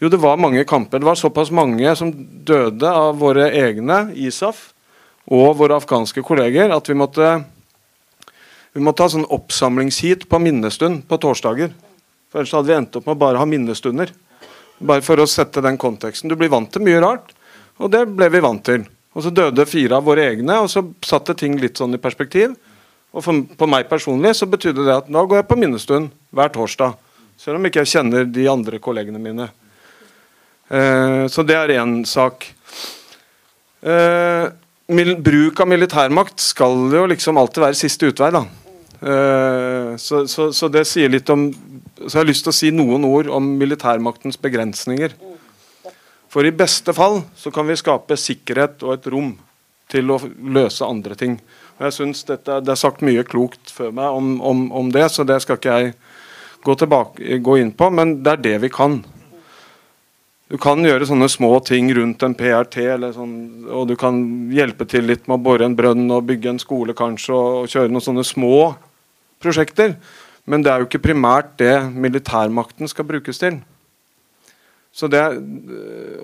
Jo, det var mange kamper. Det var såpass mange som døde av våre egne, ISAF, og våre afghanske kolleger, at vi måtte, vi måtte ha sånn oppsamlingsheat på minnestund på torsdager. For Ellers hadde vi endt opp med å bare ha minnestunder. Bare for å sette den konteksten. Du blir vant til mye rart, og det ble vi vant til. Og så døde fire av våre egne, og så satte ting litt sånn i perspektiv. Og for, på meg personlig så betydde det at nå går jeg på minnestund hver torsdag. Selv om ikke jeg kjenner de andre kollegene mine. Eh, så det er én sak. Eh, bruk av militærmakt skal jo liksom alltid være siste utvei, da. Eh, så, så, så, det sier litt om Så jeg har lyst til å si noen ord om militærmaktens begrensninger. For i beste fall så kan vi skape sikkerhet og et rom til å løse andre ting. Og jeg synes dette, Det er sagt mye klokt før meg om, om, om, det, så det skal ikke jeg gå, tilbake, gå inn på, men det er det vi kan. Du kan gjøre sånne små ting rundt en PRT, sånn, og du kan hjelpe til litt med å bore en brønn og bygge en skole kanskje, og, og kjøre noen sånne små prosjekter. Men det er jo ikke primært det militærmakten skal brukes til. Det,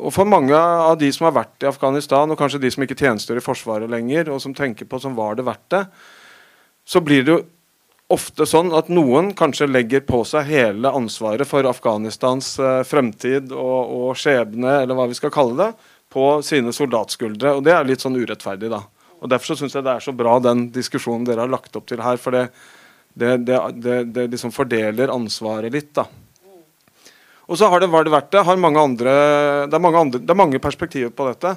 og For mange av de som har vært i Afghanistan, og kanskje de som ikke tjenestegjør i Forsvaret lenger, og som tenker på som var det verdt det, så blir det jo ofte sånn at noen kanskje legger på seg hele ansvaret for Afghanistans uh, fremtid og, og, skjebne, eller hva vi skal kalle det, på sine soldatskuldre. Og det er litt sånn urettferdig, da. Og Derfor så syns jeg det er så bra den diskusjonen dere har lagt opp til her. For det, det, det, det liksom fordeler ansvaret litt. da. Og så har det, var det vært det. Andre, det, er mange andre, det er mange perspektiver på dette.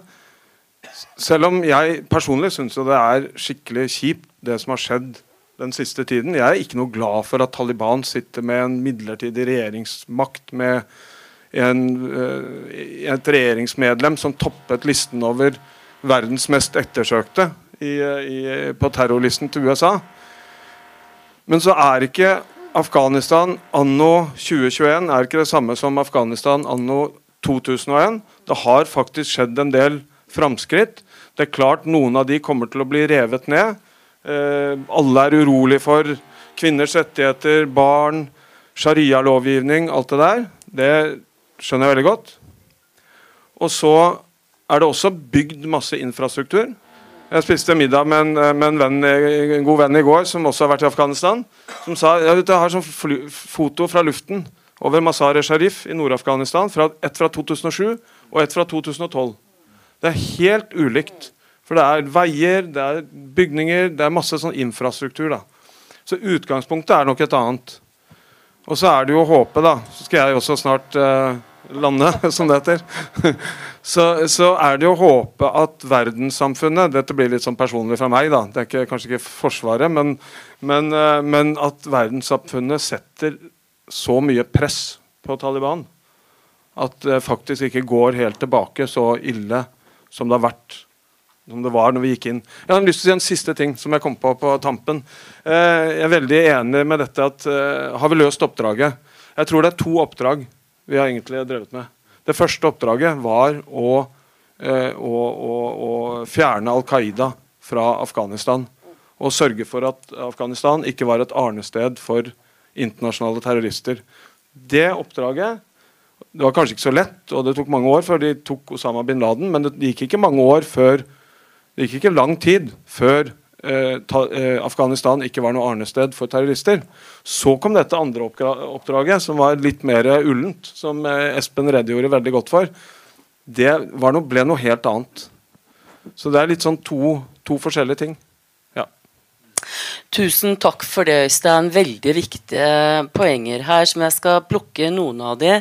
Selv om jeg personlig syns det er skikkelig kjipt, det som har skjedd den siste tiden. Jeg er ikke noe glad for at Taliban sitter med en midlertidig regjeringsmakt med en, eh, et regjeringsmedlem som toppet listen over verdens mest ettersøkte i, i, på terrorlisten til USA. Men så er ikke Afghanistan anno 2021 er ikke det samme som Afghanistan anno 2001. Det har faktisk skjedd en del framskritt. Det er klart Noen av de kommer til å bli revet ned. Eh, alle er urolig for kvinners rettigheter, barn, sharia-lovgivning, alt det der. Det skjønner jeg veldig godt. Og så er det også bygd masse infrastruktur. Jeg spiste middag med en, med en, venn, en, god venn i går som også har vært i Afghanistan. Som sa jeg, jeg har sånn fly, foto fra luften over Mazar-e-Sharif i Nord-Afghanistan. Ett fra 2007 og ett fra 2012. Det er helt ulikt. For det er veier, det er bygninger, det er masse sånn infrastruktur. da. Så utgangspunktet er nok et annet. Og så er det jo å håpe, da. Så skal jeg også snart uh, lande, som det heter. så, så, er det å håpe at verdenssamfunnet Dette blir litt sånn personlig fra meg, da. Det er ikke, kanskje ikke Forsvaret, men, men, uh, men at verdenssamfunnet setter så mye press på Taliban at det faktisk ikke går helt tilbake så ille som det har vært som det var når vi gikk inn. Jeg har lyst til å si en siste ting som jeg kom på på tampen. Eh, jeg er veldig enig med dette at uh, har vi løst oppdraget? Jeg tror det er to oppdrag vi har egentlig drevet med. Det første oppdraget var å, eh, å, å, å fjerne Al Qaida fra Afghanistan. Og sørge for at Afghanistan ikke var et arnested for internasjonale terrorister. Det oppdraget det var kanskje ikke så lett, og det tok mange år før de tok Osama bin Laden, men det gikk ikke mange år før det gikk ikke lang tid før Afghanistan ikke var noe arnested for terrorister. Så kom dette andre oppdraget, som var litt mer ullent, som eh, Espen redegjorde veldig godt for. Det noe, ble noe helt annet. Så det er litt sånn to, to forskjellige ting. Ja. Tusen takk for det, Øystein. Veldig viktige poenger her, som jeg skal plukke noen av de.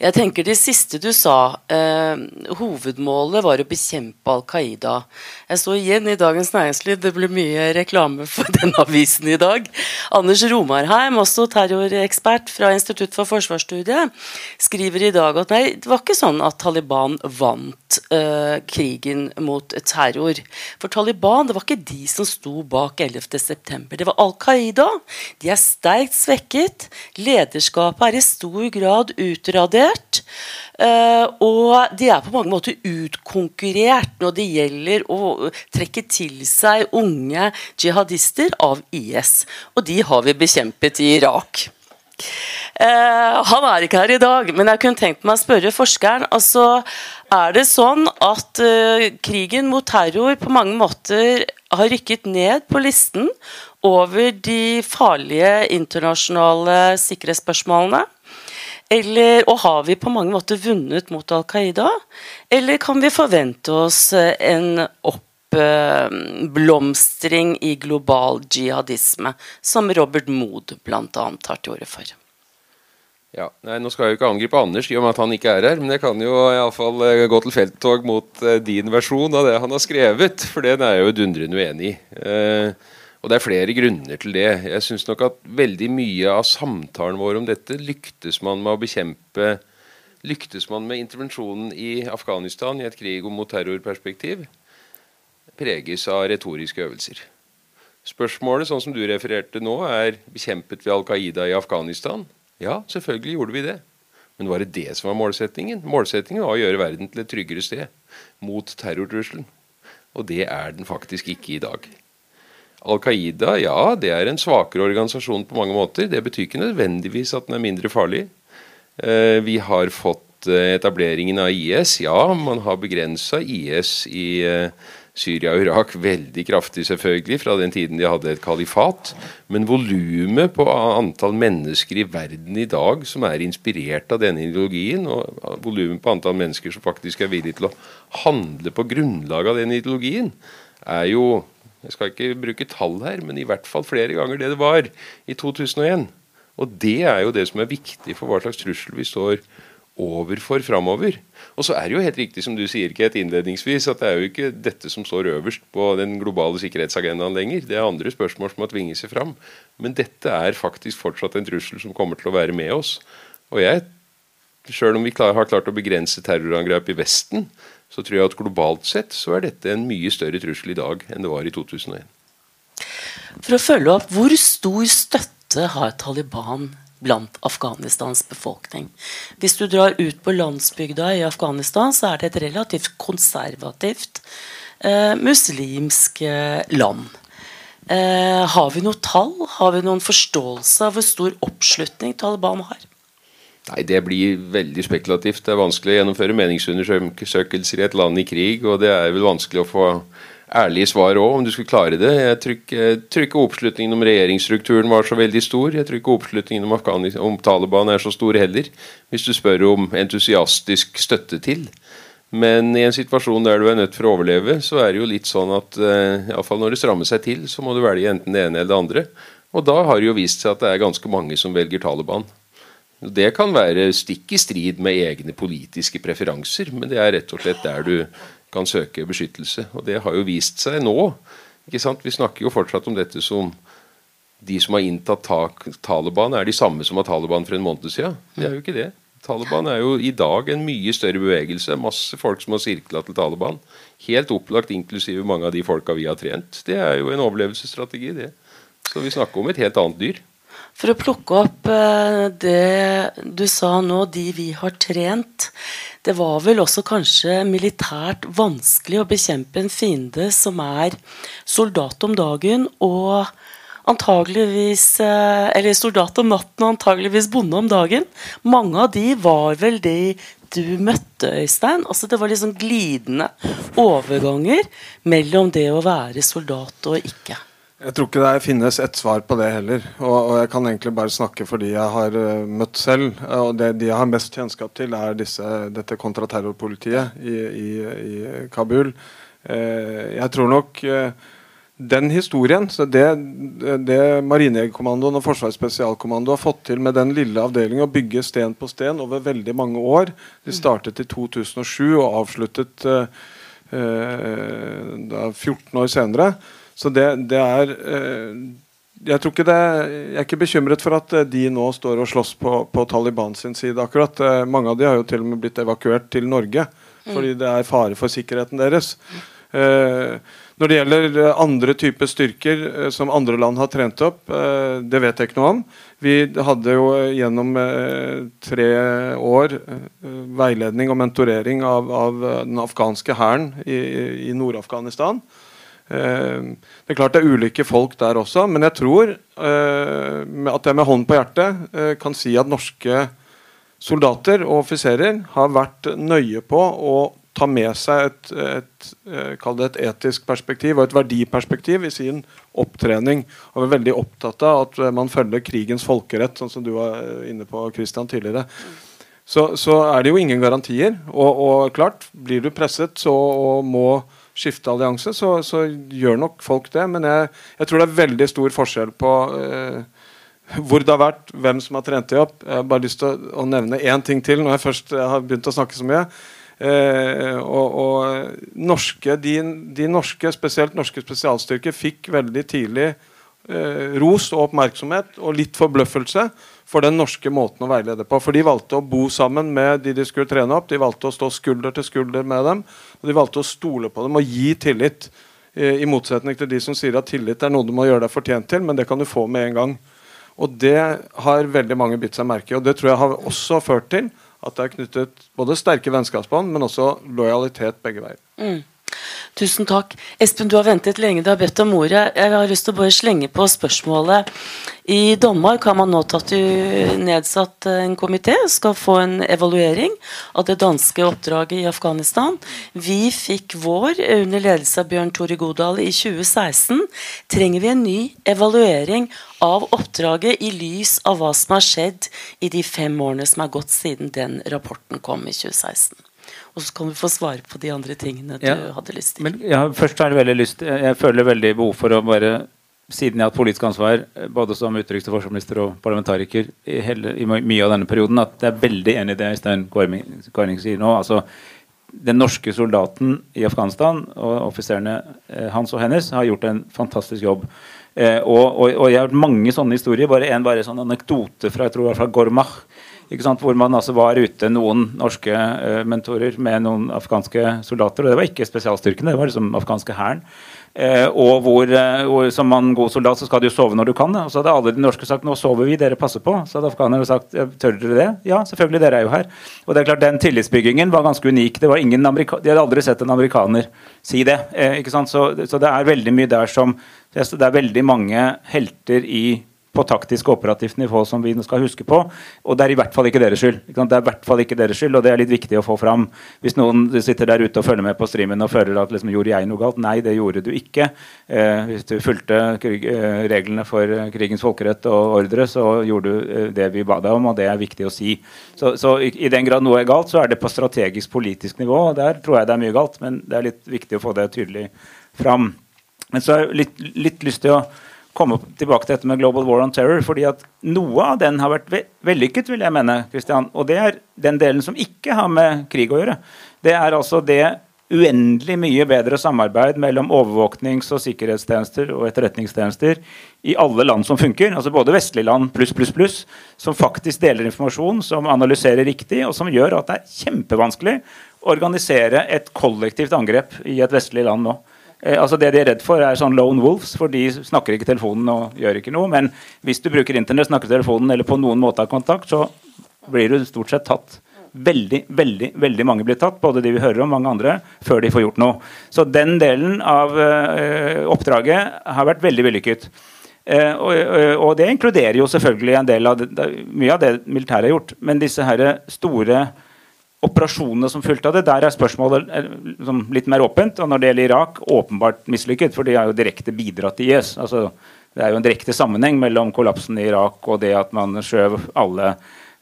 Jeg tenker Det siste du sa, eh, hovedmålet var å bekjempe Al Qaida. Jeg så igjen i Dagens Næringsliv, det ble mye reklame for den avisen i dag. Anders Romarheim, også terrorekspert fra Institutt for forsvarsstudiet, skriver i dag at nei, det var ikke sånn at Taliban vant eh, krigen mot terror. For Taliban det var ikke de som sto bak 11.9. Det var Al Qaida. De er sterkt svekket. Lederskapet er i stor grad utradert. Uh, og de er på mange måter utkonkurrert når det gjelder å trekke til seg unge jihadister av IS. Og de har vi bekjempet i Irak. Uh, han er ikke her i dag, men jeg kunne tenkt meg å spørre forskeren. altså Er det sånn at uh, krigen mot terror på mange måter har rykket ned på listen over de farlige internasjonale sikkerhetsspørsmålene? Eller, og har vi på mange måter vunnet mot Al Qaida? Eller kan vi forvente oss eh, en oppblomstring i global jihadisme, som Robert Mood bl.a. tar til orde for? Ja, nei, Nå skal jeg jo ikke angripe Anders i og med at han ikke er her, men jeg kan jo iallfall eh, gå til felttog mot uh, din versjon av det han har skrevet, for den er jeg jo dundrende uenig i. Eh, og det er flere grunner til det. Jeg syns nok at veldig mye av samtalen vår om dette lyktes man med å bekjempe Lyktes man med intervensjonen i Afghanistan i et krig mot terrorperspektiv, preges av retoriske øvelser. Spørsmålet, sånn som du refererte nå, er bekjempet vi Al Qaida i Afghanistan? Ja, selvfølgelig gjorde vi det. Men var det det som var målsettingen? Målsettingen var å gjøre verden til et tryggere sted mot terrortrusselen. Og det er den faktisk ikke i dag. Al Qaida ja, det er en svakere organisasjon på mange måter. Det betyr ikke nødvendigvis at den er mindre farlig. Eh, vi har fått eh, etableringen av IS. Ja, man har begrensa IS i Syria og Irak veldig kraftig, selvfølgelig, fra den tiden de hadde et kalifat. Men volumet på antall mennesker i verden i dag som er inspirert av denne ideologien, og volumet på antall mennesker som faktisk er villige til å handle på grunnlag av den ideologien, er jo Jeg skal ikke bruke tall her, men i hvert fall flere ganger det det var i 2001. Og det er jo det som er viktig for hva slags trussel vi står overfor framover. Og så er det jo helt riktig som du sier, Ket, innledningsvis, at det er jo ikke dette som står øverst på den globale sikkerhetsagendaen lenger. Det er andre spørsmål som må tvinge seg fram. Men dette er faktisk fortsatt en trussel som kommer til å være med oss. Og jeg, sjøl om vi har klart å begrense terrorangrep i Vesten, så tror jeg at globalt sett så er dette en mye større trussel i dag enn det var i 2001. For å følge opp, hvor stor støtte har Taliban blant Afghanistans befolkning. Hvis du drar ut på landsbygda i Afghanistan, så er det et relativt konservativt eh, muslimsk eh, land. Eh, har vi noe tall? Har vi noen forståelse av hvor stor oppslutning Taliban har? Nei, Det blir veldig spekulativt. Det er vanskelig å gjennomføre meningsundersøkelser i et land i krig, og det er vel vanskelig å få ærlige svar òg, om du skulle klare det. Jeg tror ikke, oppslutningen om regjeringsstrukturen var så veldig stor. Jeg tror ikke oppslutningen om, om, Taliban er så stor heller, hvis du spør om entusiastisk støtte til. Men i en situasjon der du er nødt for å overleve, så er det jo litt sånn at uh, iallfall fall når det strammer seg til, så må du velge enten det ene eller det andre. Og da har det jo vist seg at det er ganske mange som velger Taliban. Det kan være stikk i strid med egne politiske preferanser, men det er rett og slett der du kan søke beskyttelse. Og det har jo vist seg nå. ikke sant? Vi snakker jo fortsatt om dette som de som har inntatt Taliban, er de samme som har Taliban for en måned siden. Det er jo ikke det. Taliban er jo i dag en mye større bevegelse. Masse folk som har sirkla til Taliban. Helt opplagt, inklusive mange av de folka vi har trent. Det er jo en overlevelsesstrategi, det. Så vi snakker om et helt annet dyr. For å plukke opp eh, det du sa nå, de vi har trent. Det var vel også kanskje militært vanskelig å bekjempe en fiende som er soldat om dagen og antageligvis eh, Eller soldat om natten og antageligvis bonde om dagen. Mange av de var vel de du møtte, Øystein. Altså Det var liksom glidende overganger mellom det å være soldat og ikke. Jeg tror ikke det finnes ett svar på det heller. Og, og, jeg kan egentlig bare snakke for de jeg har uh, møtt selv. Og det de jeg har mest kjennskap til, er disse, dette kontraterrorpolitiet i, i, i Kabul. Uh, jeg tror nok den historien, det, det Marinejegerkommandoen og Forsvarets spesialkommando har fått til med den lille avdelingen, å bygge sten på sten over veldig mange år De startet i 2007 og avsluttet 14 år senere så det, det er eh, jeg tror ikke det, jeg er ikke bekymret for at eh, de nå står og slåss på, på Taliban sin side. akkurat. Eh, mange av de har jo til og med blitt evakuert til Norge mm. fordi det er fare for sikkerheten deres. Når det gjelder andre typer styrker som andre land har trent opp, det vet jeg ikke noe om. Vi hadde jo gjennom tre år veiledning og mentorering av, av den afghanske hæren i, i Nord-Afghanistan. Eh, det er klart det er ulike folk der også, men jeg tror eh, at jeg med hånden på hjertet eh, kan si at norske soldater og offiserer har vært nøye på å ta med seg et, et, et, et etisk perspektiv og et verdiperspektiv i sin opptrening. Og er veldig opptatt av at man følger krigens folkerett, sånn som du var inne på Christian, tidligere. Så, så er det jo ingen garantier. Og, og klart, blir du presset så, må skifte allianse, så, så, gjør nok folk det. Men jeg, jeg, tror det er veldig stor forskjell på eh, hvor det har vært, hvem som har trent det opp. Jeg har bare lyst til å, å nevne én ting til når jeg først har begynt å snakke så mye. Eh, og, og norske, de, de, norske, spesielt norske spesialstyrker, fikk veldig tidlig eh, ros og oppmerksomhet og litt forbløffelse for den norske måten å veilede på. For de valgte å bo sammen med de de skulle trene opp. De valgte å stå skulder til skulder med dem. Og de valgte å stole på dem og gi tillit. Eh, I motsetning til de som sier at tillit er noe du må gjøre deg fortjent til, men det kan du få med en gang. Og det har veldig mange bitt seg merke i. Og det tror jeg har også ført til at det er knyttet både sterke vennskapsbånd, men også lojalitet begge veier. Mm. Tusen takk. Espen, du har ventet lenge. Du har bedt om ordet. Jeg har lyst til å bare slenge på spørsmålet. I Danmark har man nå tatt nedsatt en komité, skal få en evaluering av det danske oppdraget i Afghanistan. Vi fikk vår under ledelse av Bjørn Tore Godal i 2016. Trenger vi en ny evaluering av oppdraget i lys av hva som har skjedd i de fem årene som er gått siden den rapporten kom i 2016? Og så kan du få svare på de andre tingene du Ja. hadde lyst til. Men ja, først har jeg veldig lyst Jeg føler veldig behov for å bare siden jeg har hatt politisk ansvar eh, både som utenriks- og forsvarsminister og parlamentariker i, hele, i mye av denne perioden, at jeg er veldig enig i det Øystein Kåring sier nå. altså den norske soldaten i Afghanistan og offiserene eh, hans og hennes har gjort en fantastisk jobb. Eh, og, og, og jeg har hørt mange sånne historier. Bare en bare sånn anekdote fra jeg tror i hvert fra Gormach. Hvor man altså var ute, noen norske uh, mentorer med noen afghanske soldater. Og det var ikke spesialstyrkene, det var liksom afghanske hæren. Uh, og hvor, eh, hvor som man god soldat så skal du jo sove når du kan. Og så hadde alle de norske sagt 'nå sover vi, dere passer på'. Så hadde afghanerne sagt 'tør dere det?' Ja, selvfølgelig, dere er jo her. Og det er klart den tillitsbyggingen var ganske unik. Det var ingen de hadde aldri sett en amerikaner si det. Ikke sant? Så, så det er veldig mye der som Det er veldig mange helter i på taktisk og operativt nivå som vi skal huske på. Og det er i hvert fall ikke deres skyld. Ikke det er i hvert fall ikke deres skyld, og det er litt viktig å få fram. Hvis noen sitter der ute og følger med på streamen og føler at liksom, gjorde jeg noe galt? Nei, det gjorde du ikke. Eh, hvis du fulgte krig, eh, reglene for eh, krigens folkerett og ordre, så gjorde du eh, det vi ba deg om, og det er viktig å si. Så, så i, i den grad noe er galt, så er det på strategisk politisk nivå, og der tror jeg det er mye galt, men det er litt viktig å få det tydelig fram. Men så har jeg litt, litt lyst til å komme tilbake til dette med Global War on Terror. fordi at Noe av den har vært ve vellykket, vil jeg mene. Christian, Og det er den delen som ikke har med krig å gjøre. Det er altså det uendelig mye bedre samarbeid mellom overvåknings- og sikkerhetstjenester og etterretningstjenester i alle land som funker. altså Både vestlige land pluss, pluss, pluss. Som faktisk deler informasjon, som analyserer riktig, og som gjør at det er kjempevanskelig å organisere et kollektivt angrep i et vestlig land nå. Eh, altså Det de er redd for, er sånn lone wolves, for de snakker ikke telefonen og gjør ikke noe. Men hvis du bruker internett, snakker telefonen eller på noen måte har kontakt, så blir du stort sett tatt. Veldig, veldig veldig mange blir tatt, både de vi hører om, mange andre, før de får gjort noe. Så den delen av eh, oppdraget har vært veldig vellykket. Eh, og, og det inkluderer jo selvfølgelig en del av det, mye av det militæret har gjort. Men disse her store operasjonene som fulgte av det, der er spørsmålet eh, liksom, litt mer åpent. Og når det gjelder Irak, åpenbart mislykket, for de har jo direkte bidratt til IS. Altså, det er jo en direkte sammenheng mellom kollapsen i Irak og det at man skjøv alle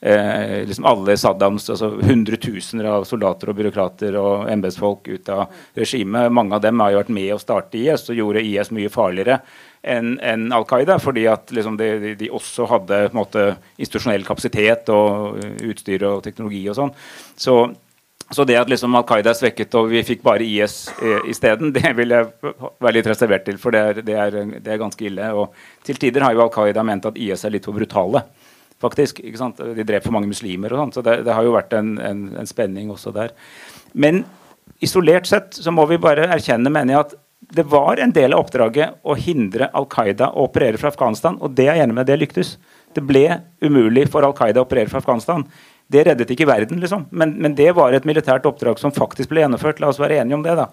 eh, liksom alle Saddams altså hundretusener av soldater og byråkrater og embetsfolk ut av regimet. Mange av dem har jo vært med å starte IS og gjorde IS mye farligere enn en Al Qaida, fordi at liksom de, de, også hadde måte, institusjonell kapasitet og utstyr og teknologi og sånn. Så, så, det at liksom Al Qaida er svekket og vi fikk bare IS eh, isteden, det vil jeg være litt reservert til, for det er, det, er, det er, ganske ille. Og til tider har jo Al Qaida ment at IS er litt for brutale. faktisk? De drev for mange muslimer og sånn, så det, det, har jo vært en, en, en spenning også der. Men isolert sett så må vi bare erkjenne, mener jeg, at det var en del av oppdraget å hindre Al Qaida å operere fra Afghanistan. Og det er jeg enig med, det lyktes. Det ble umulig for Al Qaida å operere fra Afghanistan. Det reddet ikke verden, liksom. Men, men, det var et militært oppdrag som faktisk ble gjennomført. La oss være enige om det, da.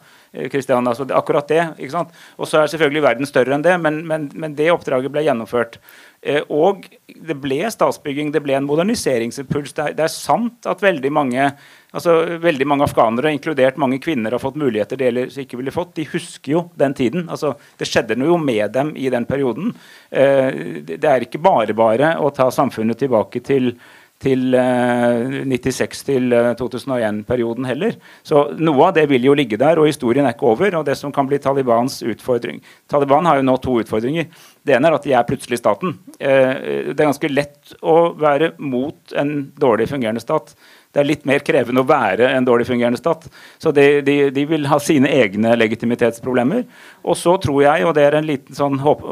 Kristian, altså det, akkurat det. ikke sant? Og så er selvfølgelig verden større enn det, men, men, men det oppdraget ble gjennomført. Eh, og det ble statsbygging, det ble en moderniseringsimpuls. Det det er sant at veldig mange altså veldig mange afghanere, inkludert mange kvinner, har fått muligheter de ellers ikke ville fått. De husker jo den tiden. altså Det skjedde noe med dem i den perioden. Eh, det er ikke bare bare å ta samfunnet tilbake til til eh, 96 til 2001-perioden heller. Så noe av det vil jo ligge der, og historien er ikke over. Og det som kan bli Talibans utfordring Taliban har jo nå to utfordringer. Det ene er at de er plutselig staten. Eh, det er ganske lett å være mot en dårlig fungerende stat. Det er litt mer krevende å være en dårlig fungerende stat. Så de, de, de, vil ha sine egne legitimitetsproblemer. Og så tror jeg, og det er en liten sånn håp,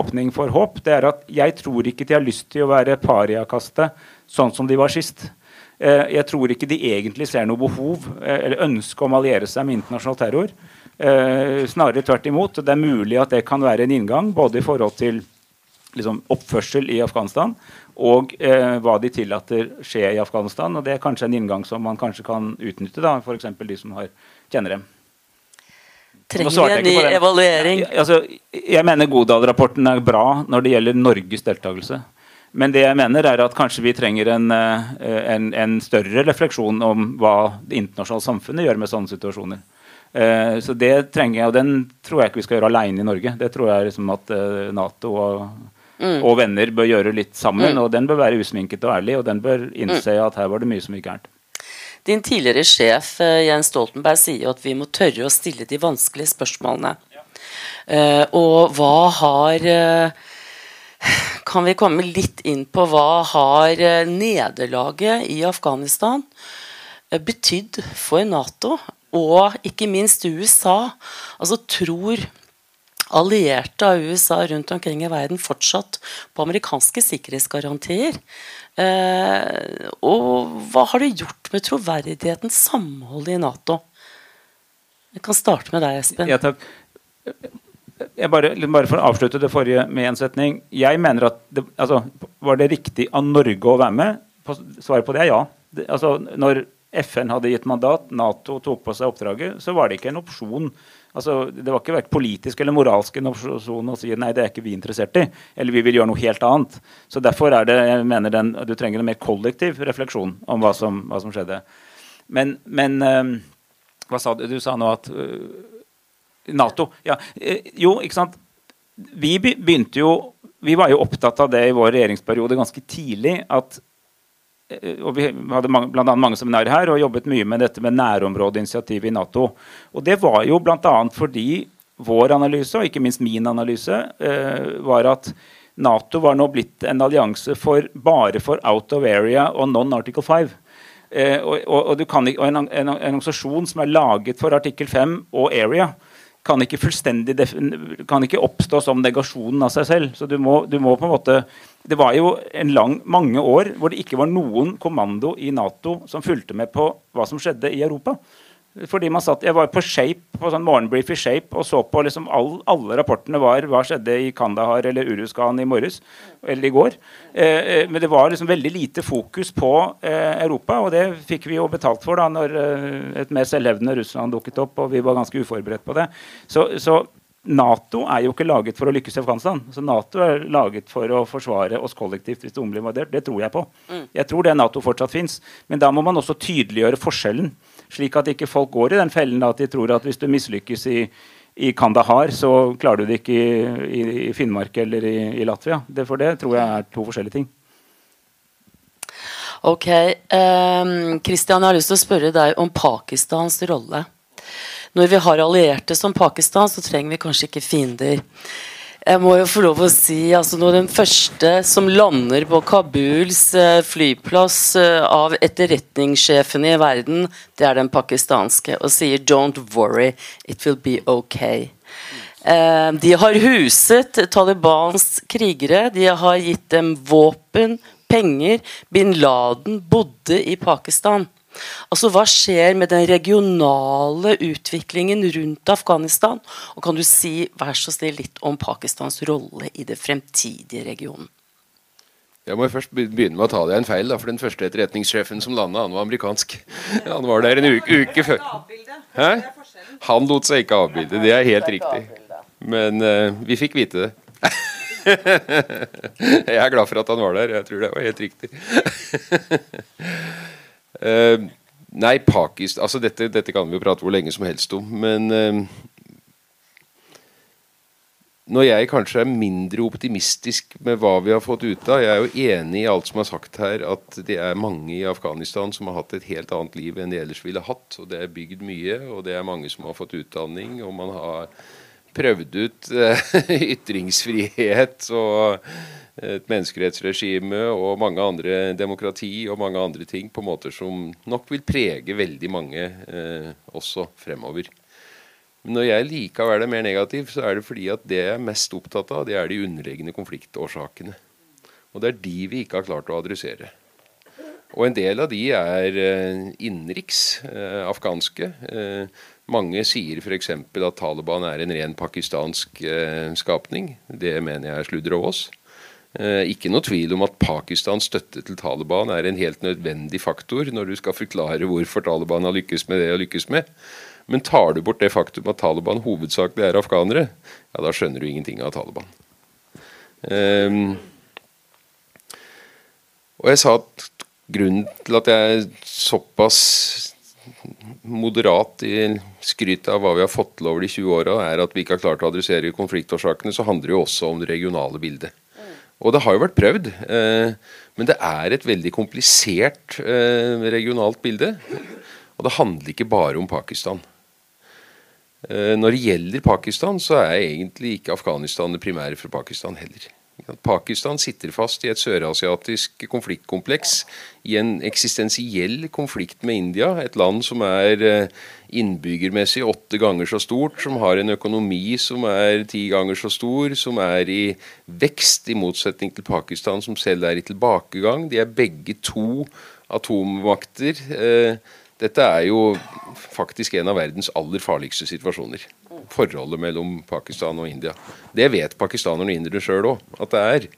åpning for håp, det er at jeg tror ikke de har lyst til å være pariakastet sånn som de var sist. Eh, jeg tror ikke de egentlig ser noe behov eh, eller ønske om å alliere seg med internasjonal terror. Eh, snarere tvert imot. Det er mulig at det kan være en inngang både i forhold til liksom, oppførsel i Afghanistan og eh, hva de tillater skje i Afghanistan. og Det er kanskje en inngang som man kanskje kan utnytte, da, f.eks. de som har, kjenner dem. Trenger vi en ny evaluering? Ja, altså, jeg mener Godal-rapporten er bra når det gjelder Norges deltakelse. Men det jeg mener er at kanskje vi trenger en, en, en større refleksjon om hva det internasjonale samfunnet gjør med sånne situasjoner. Uh, så det trenger jeg, og den tror jeg ikke vi skal gjøre alene i Norge. Det tror jeg liksom at uh, Nato og, mm. og, venner bør gjøre litt sammen. Mm. Og den bør være usminket og ærlig, og den bør innse mm. at her var det mye som gikk gærent. Din tidligere sjef eh, Jens Stoltenberg sier at vi må tørre å stille de vanskelige spørsmålene. Uh, og hva har uh, Kan vi komme litt inn på hva har uh, nederlaget i Afghanistan betydd for Nato, og ikke minst USA? Altså tror allierte av USA rundt omkring i verden fortsatt på amerikanske sikkerhetsgarantier? Eh, og hva har det gjort med troverdigheten, samholdet i Nato? Jeg kan starte med deg, Espen. Ja, takk. Bare, bare, for å avslutte det forrige med en setning. Jeg mener at det, altså, Var det riktig av Norge å være med? Svaret på det er ja. Det, altså, når FN hadde gitt mandat, Nato tok på seg oppdraget, så var det ikke en opsjon Altså, det var ikke politisk eller moralsk en opsjon å si nei, det er ikke vi interessert i. Eller vi vil gjøre noe helt annet. Så derfor er det, jeg mener den, du trenger en mer kollektiv refleksjon om hva som, hva som skjedde. Men, men øh, hva sa du? Du sa nå at øh, Nato. Ja, uh, jo, ikke sant. Vi begynte jo Vi var jo opptatt av det i vår regjeringsperiode ganske tidlig. at Eh, og Vi hadde blant annet mange seminarer her og jobbet mye med dette med nærområdeinitiativet i Nato. Og Det var jo bl.a. fordi vår analyse, og ikke minst min analyse, eh, var at Nato var nå blitt en allianse bare for out of area og non-article 5. Eh, og, og, og, kan, og en, en, en, organisasjon som er laget for artikkel 5 og area, kan ikke kan ikke oppstå som negasjonen av seg selv. Så du må, du må, på en måte Det var jo en lang, mange år hvor det ikke var noen kommando i Nato som fulgte med på hva som skjedde i Europa. Fordi man satt, Jeg var på Shape, på sånn morgenbrief i Shape og så på liksom all, alle rapportene var hva skjedde i Kandahar eller Uruskan i morges eller i går. Eh, eh, men det var liksom veldig lite fokus på eh, Europa, og det fikk vi jo betalt for da når eh, et mer selvhevdende Russland dukket opp, og vi var ganske uforberedt på det. Så, så Nato er jo ikke laget for å lykkes i Afghanistan. Så Nato er laget for å forsvare oss kollektivt hvis det blir invadert. Det tror jeg på. Mm. Jeg tror det Nato fortsatt fins. Men da må man også tydeliggjøre forskjellen. Slik at ikke folk går i den fellen at de tror at hvis du mislykkes i, i Kandahar, så klarer du det ikke i, i, i Finnmark eller i, Latvia. Det, for det tror jeg er to forskjellige ting. Ok. Um, jeg har lyst til å spørre deg om Pakistans rolle. Når vi har allierte som Pakistan, så trenger vi kanskje ikke fiender. Jeg må jo få lov å si altså når Den første som lander på Kabuls eh, flyplass eh, av etterretningssjefene i verden, det er den pakistanske, og sier 'Don't worry, it will be okay'. Eh, de har huset Talibans krigere. De har gitt dem våpen, penger. Bin Laden bodde i Pakistan. Altså, Hva skjer med den regionale utviklingen rundt Afghanistan? Og kan du si vær så snill litt om Pakistans rolle i det fremtidige regionen? Jeg må først begynne med å ta deg en feil. Da, for Den første etterretningssjefen som landa, han var amerikansk. Han var der en uke, uke før. Hæ? Han lot seg ikke avbilde. Det er helt riktig. Men uh, vi fikk vite det. jeg er glad for at han var der. Jeg tror det var helt riktig. Uh, nei, Pakistan altså dette, dette, kan vi jo prate hvor lenge som helst om. Men uh, når jeg kanskje er mindre optimistisk med hva vi har fått ut av Jeg er jo enig i alt som er sagt her, at det er mange i Afghanistan som har hatt et helt annet liv enn de ellers ville hatt. Og det er bygd mye, og det er mange som har fått utdanning, og man har prøvd ut uh, ytringsfrihet og et menneskerettsregime og mange andre demokrati og mange andre ting på måter som nok vil prege veldig mange eh, også fremover. Men når jeg likevel er mer negativ, så er det fordi at det jeg er mest opptatt av, det er de underliggende konfliktårsakene. Og det er de vi ikke har klart å adressere. Og en del av de er eh, innenriks, eh, afghanske. Eh, mange sier f.eks. at Taliban er en ren pakistansk eh, skapning. Det mener jeg er sludder og vås. Eh, ikke noe tvil om at Pakistans støtte til Taliban er en helt nødvendig faktor når du skal forklare hvorfor Taliban har lykkes med det de har lykkes med. Men tar du bort det faktum at Taliban hovedsakelig er afghanere, ja, da skjønner du ingenting av Taliban. Um, og jeg sa at grunnen til at jeg er såpass moderat i skrytet av hva vi har fått til over de 20 åra, er at vi ikke har klart å adressere konfliktårsakene, så handler det jo også om det regionale bildet. Og det har jo vært prøvd, eh, men det er et veldig komplisert eh, regionalt bilde. Og det handler ikke bare om Pakistan. Eh, når det gjelder Pakistan, så er egentlig ikke Afghanistan det primære for Pakistan heller. Pakistan sitter fast i et sørasiatisk konfliktkompleks, i en eksistensiell konflikt med India, et land som er innbyggermessig åtte ganger så stort, som har en økonomi som er ti ganger så stor, som er i vekst, i motsetning til Pakistan, som selv er i tilbakegang. De er begge to atommakter. Eh, dette er jo faktisk en av verdens aller farligste situasjoner. Forholdet mellom Pakistan og India. Det vet pakistanerne og indere sjøl òg at det er.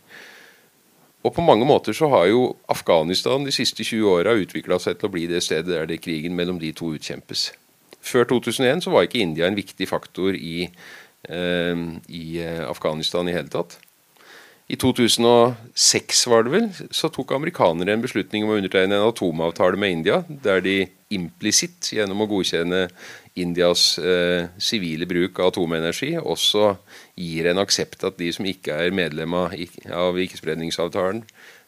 Og på mange måter så har jo Afghanistan de siste 20 åra utvikla seg til å bli det stedet der det krigen mellom de to utkjempes. Før 2001 så var ikke India en viktig faktor i, eh, i eh, Afghanistan i hele tatt. I 2006 var det vel, så tok amerikanere en beslutning om å undertegne en atomavtale med India, der de implisitt, gjennom å godkjenne Indias eh, sivile bruk av atomenergi, også gir en aksept at de som ikke er medlem av, av ikkespredningsavtalen,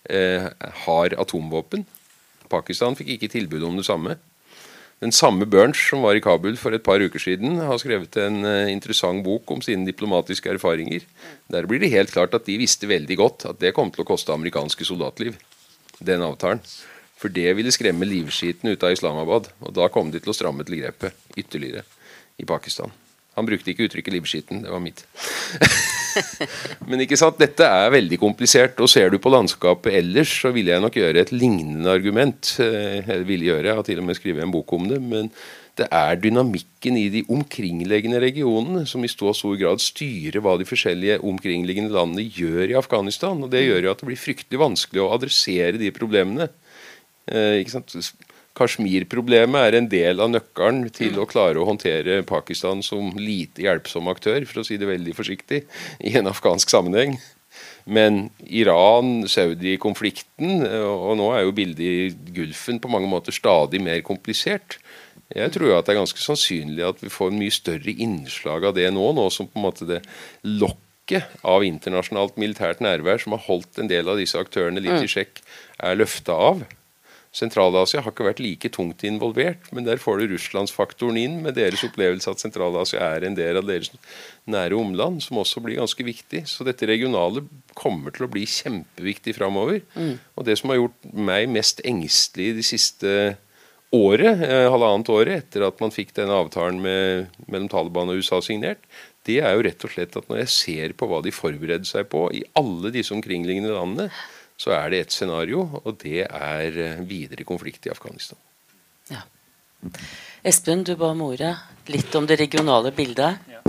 eh, har atomvåpen. Pakistan fikk ikke tilbud om det samme. Den samme Burns som var i Kabul for et par uker siden, har skrevet en uh, interessant bok om sine diplomatiske erfaringer. Der blir det helt klart at de visste veldig godt at det kom til å koste amerikanske soldatliv. Den avtalen. For det ville skremme livskiten ut av Islamabad. Og da kom de til å stramme til grepet ytterligere i Pakistan. Han brukte ikke uttrykket 'livskiten', det var mitt. Men ikke sant, dette er veldig komplisert. Og ser du på landskapet ellers, så ville jeg nok gjøre et lignende argument. Eh, jeg ville gjøre, jeg har til og med skrevet en bok om det. men det er dynamikken i de omkringliggende regionene som i stor grad styrer hva de forskjellige omkringliggende landene gjør i Afghanistan. og Det gjør jo at det blir fryktelig vanskelig å adressere de problemene. Eh, ikke sant? Kashmir-problemet er en del av nøkkelen til å klare å håndtere Pakistan som lite hjelpsom aktør, for å si det veldig forsiktig, i en afghansk sammenheng. Men Iran-Saudi-konflikten, og nå er jo bildet i Gulfen på mange måter stadig mer komplisert. Jeg tror jo at det er ganske sannsynlig at vi får en mye større innslag av det nå, nå som på en måte det lokket av internasjonalt militært nærvær som har holdt en del av disse aktørene litt i mm. sjekk, er løfta av. Sentral-Asia har ikke vært like tungt involvert, men der får du russlandsfaktoren inn med deres opplevelse at Sentral-Asia er en del av deres nære omland, som også blir ganske viktig. Så dette regionale kommer til å bli kjempeviktig framover. Mm. Og det som har gjort meg mest engstelig de siste året, eh, halvannet året etter at man fikk denne avtalen med, mellom Taliban og USA signert, det er jo rett og slett at når jeg ser på hva de forbereder seg på i alle disse omkringliggende landene, så er det ett scenario, og det er eh, videre konflikt i Afghanistan. Ja. Espen, du ba om ordet. Litt om det regionale bildet. Ja,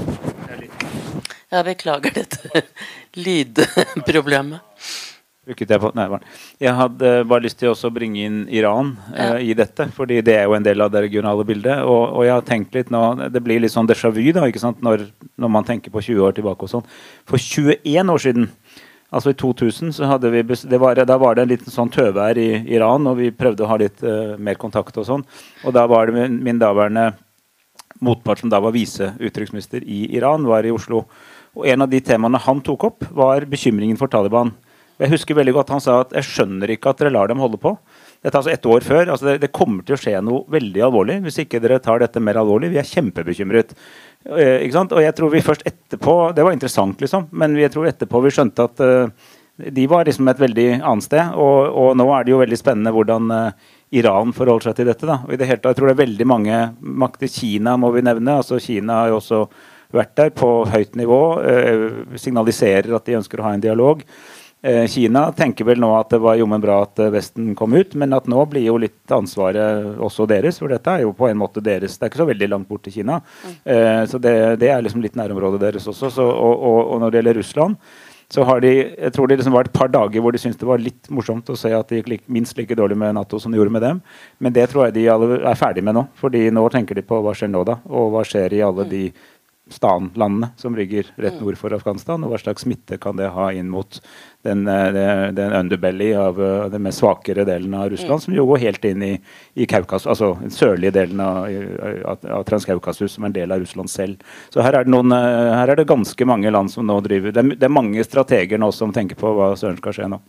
jeg beklager dette lydproblemet. Jeg, hadde bare lyst til å bringe inn Iran eh, i dette, fordi det er jo en del av det regionale bildet. Og, og jeg har tenkt litt nå, Det blir litt sånn déjà vu da, ikke sant? Når, når man tenker på 20 år tilbake. og sånn. For 21 år siden Altså I 2000 så hadde vi, var, da var det en liten sånn tøvær i Iran, og vi prøvde å ha litt uh, mer kontakt. og sånn. Og da var det min, min daværende motpart, som da var viseutenriksminister i Iran, var i Oslo. Og En av de temaene han tok opp, var bekymringen for Taliban. Jeg husker veldig godt Han sa at jeg skjønner ikke at dere lar dem holde på. Dette altså ett år før. altså det, det, kommer til å skje noe veldig alvorlig hvis ikke dere tar dette mer alvorlig. Vi er kjempebekymret. Eh, ikke sant? Og jeg tror vi først etterpå Det var interessant, liksom, men jeg tror etterpå vi skjønte at eh, de var liksom et veldig annet sted. Og, og, nå er det jo veldig spennende hvordan eh, Iran forholder seg til dette. da. Og i det hele tatt, Jeg tror det er veldig mange makter. Kina må vi nevne. altså Kina har jo også vært der på høyt nivå. Uh, signaliserer at de ønsker å ha en dialog. Eh, Kina tenker vel nå at det var jommen bra at eh, Vesten kom ut, men at nå blir jo litt ansvaret også deres. For dette er jo på en måte deres Det er ikke så veldig langt bort til Kina. Eh, så det, det, er liksom litt nærområdet deres også. Så, og, og, og, når det gjelder Russland, så har de jeg tror det liksom var et par dager hvor de syntes det var litt morsomt å se at det gikk minst like dårlig med Nato som det gjorde med dem. Men det tror jeg de alle er ferdig med nå. fordi nå tenker de på hva skjer nå, da? Og hva skjer i alle de Afghanistan-landene som rygger rett nord for Afghanistan, og hva slags smitte kan det ha inn mot den, eh, den underbelly av uh, den mest svakere delen av Russland, som jo går helt inn i, i Kaukasus, altså den sørlige delen av, av, av Transkaukasus, som er en del av Russland selv. Så her er, det noen, uh, her er det ganske mange land som nå driver det er, det er mange strateger nå som tenker på hva søren skal skje nå.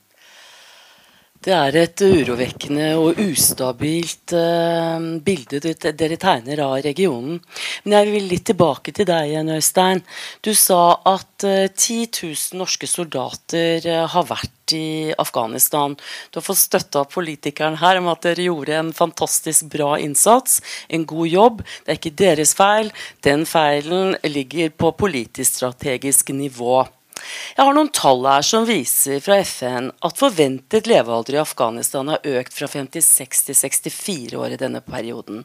Det er et urovekkende og ustabilt uh, bilde dere tegner av regionen. Men jeg vil litt tilbake til deg igjen, Øystein. Du sa at uh, 10 000 norske soldater uh, har vært i Afghanistan. Du har fått støtte av politikeren her om at dere gjorde en fantastisk bra innsats. En god jobb. Det er ikke deres feil. Den feilen ligger på politisk-strategisk nivå. Jeg har noen tall her som viser fra FN at forventet levealder i Afghanistan har økt fra 56 til 64 år i denne perioden.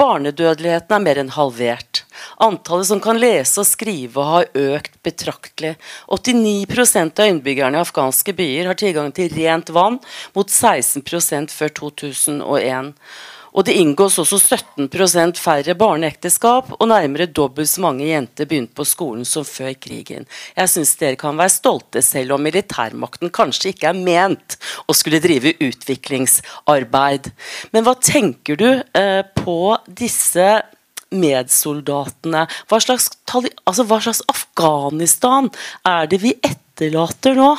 Barnedødeligheten er mer enn halvert. Antallet som kan lese og skrive har økt betraktelig. 89 av innbyggerne i afghanske byer har tilgang til rent vann, mot 16% før 2001. Og det inngås også 17% færre barneekteskap, og nærmere dobbelt så mange jenter begynte på skolen som før krigen. Jeg syns dere kan være stolte, selv om militærmakten kanskje ikke er ment å skulle drive utviklingsarbeid. Men hva tenker du eh, på disse medsoldatene? Hva slags, altså, hva slags Afghanistan er det vi etterlater nå?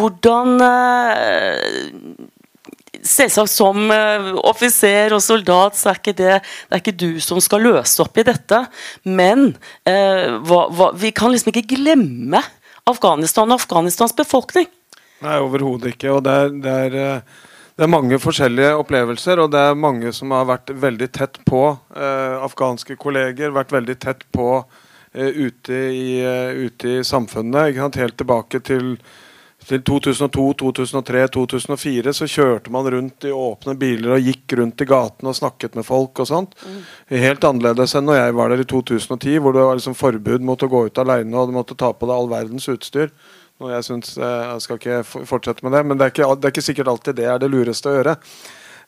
Hvordan eh, Selvsagt som uh, offiser og soldat så er ikke det, det er ikke du som skal løse opp i dette. Men uh, hva, hva, vi kan liksom ikke glemme Afghanistan og Afghanistans befolkning. Nei, overhodet ikke. Og det er, det, er, eh, det er, mange forskjellige opplevelser. Og det er mange som har vært veldig tett på uh, afghanske kolleger, vært veldig tett på ute i, ute, i, samfunnet. Helt tilbake til til 2002, 2003, 2004 så kjørte man rundt i åpne biler og gikk rundt i gatene og snakket med folk. og sånt. Mm. Helt annerledes enn når jeg var der i 2010, hvor det var liksom forbud mot å gå ut alene og du måtte ta på deg all verdens utstyr. Og jeg, synes, eh, jeg skal ikke fortsette med det, men det er, ikke, det er ikke sikkert alltid det er det lureste å gjøre.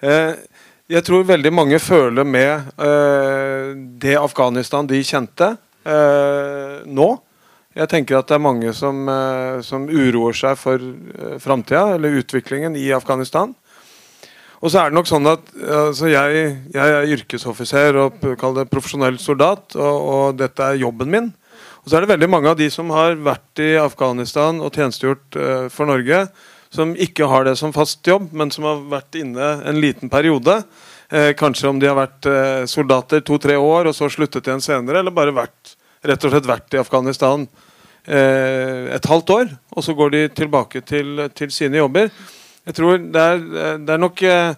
Eh, jeg tror veldig mange føler med eh, det Afghanistan de kjente nå jeg tenker at det er mange som, eh, som uroer seg for uh, framtida, eller utviklingen i Afghanistan. Og så er det nok sånn at altså jeg, jeg, er yrkesoffiser og det profesjonell soldat, og, og, dette er jobben min. Og så er det veldig mange av de som har vært i Afghanistan og tjenestegjort uh, for Norge, som ikke har det som fast jobb, men som har vært inne en liten periode. Kanskje om de har vært soldater to-tre år og så sluttet igjen senere, eller bare vært rett og slett vært i Afghanistan eh, et halvt år, og så går de tilbake til, til sine jobber. Jeg tror det er, det er nok eh,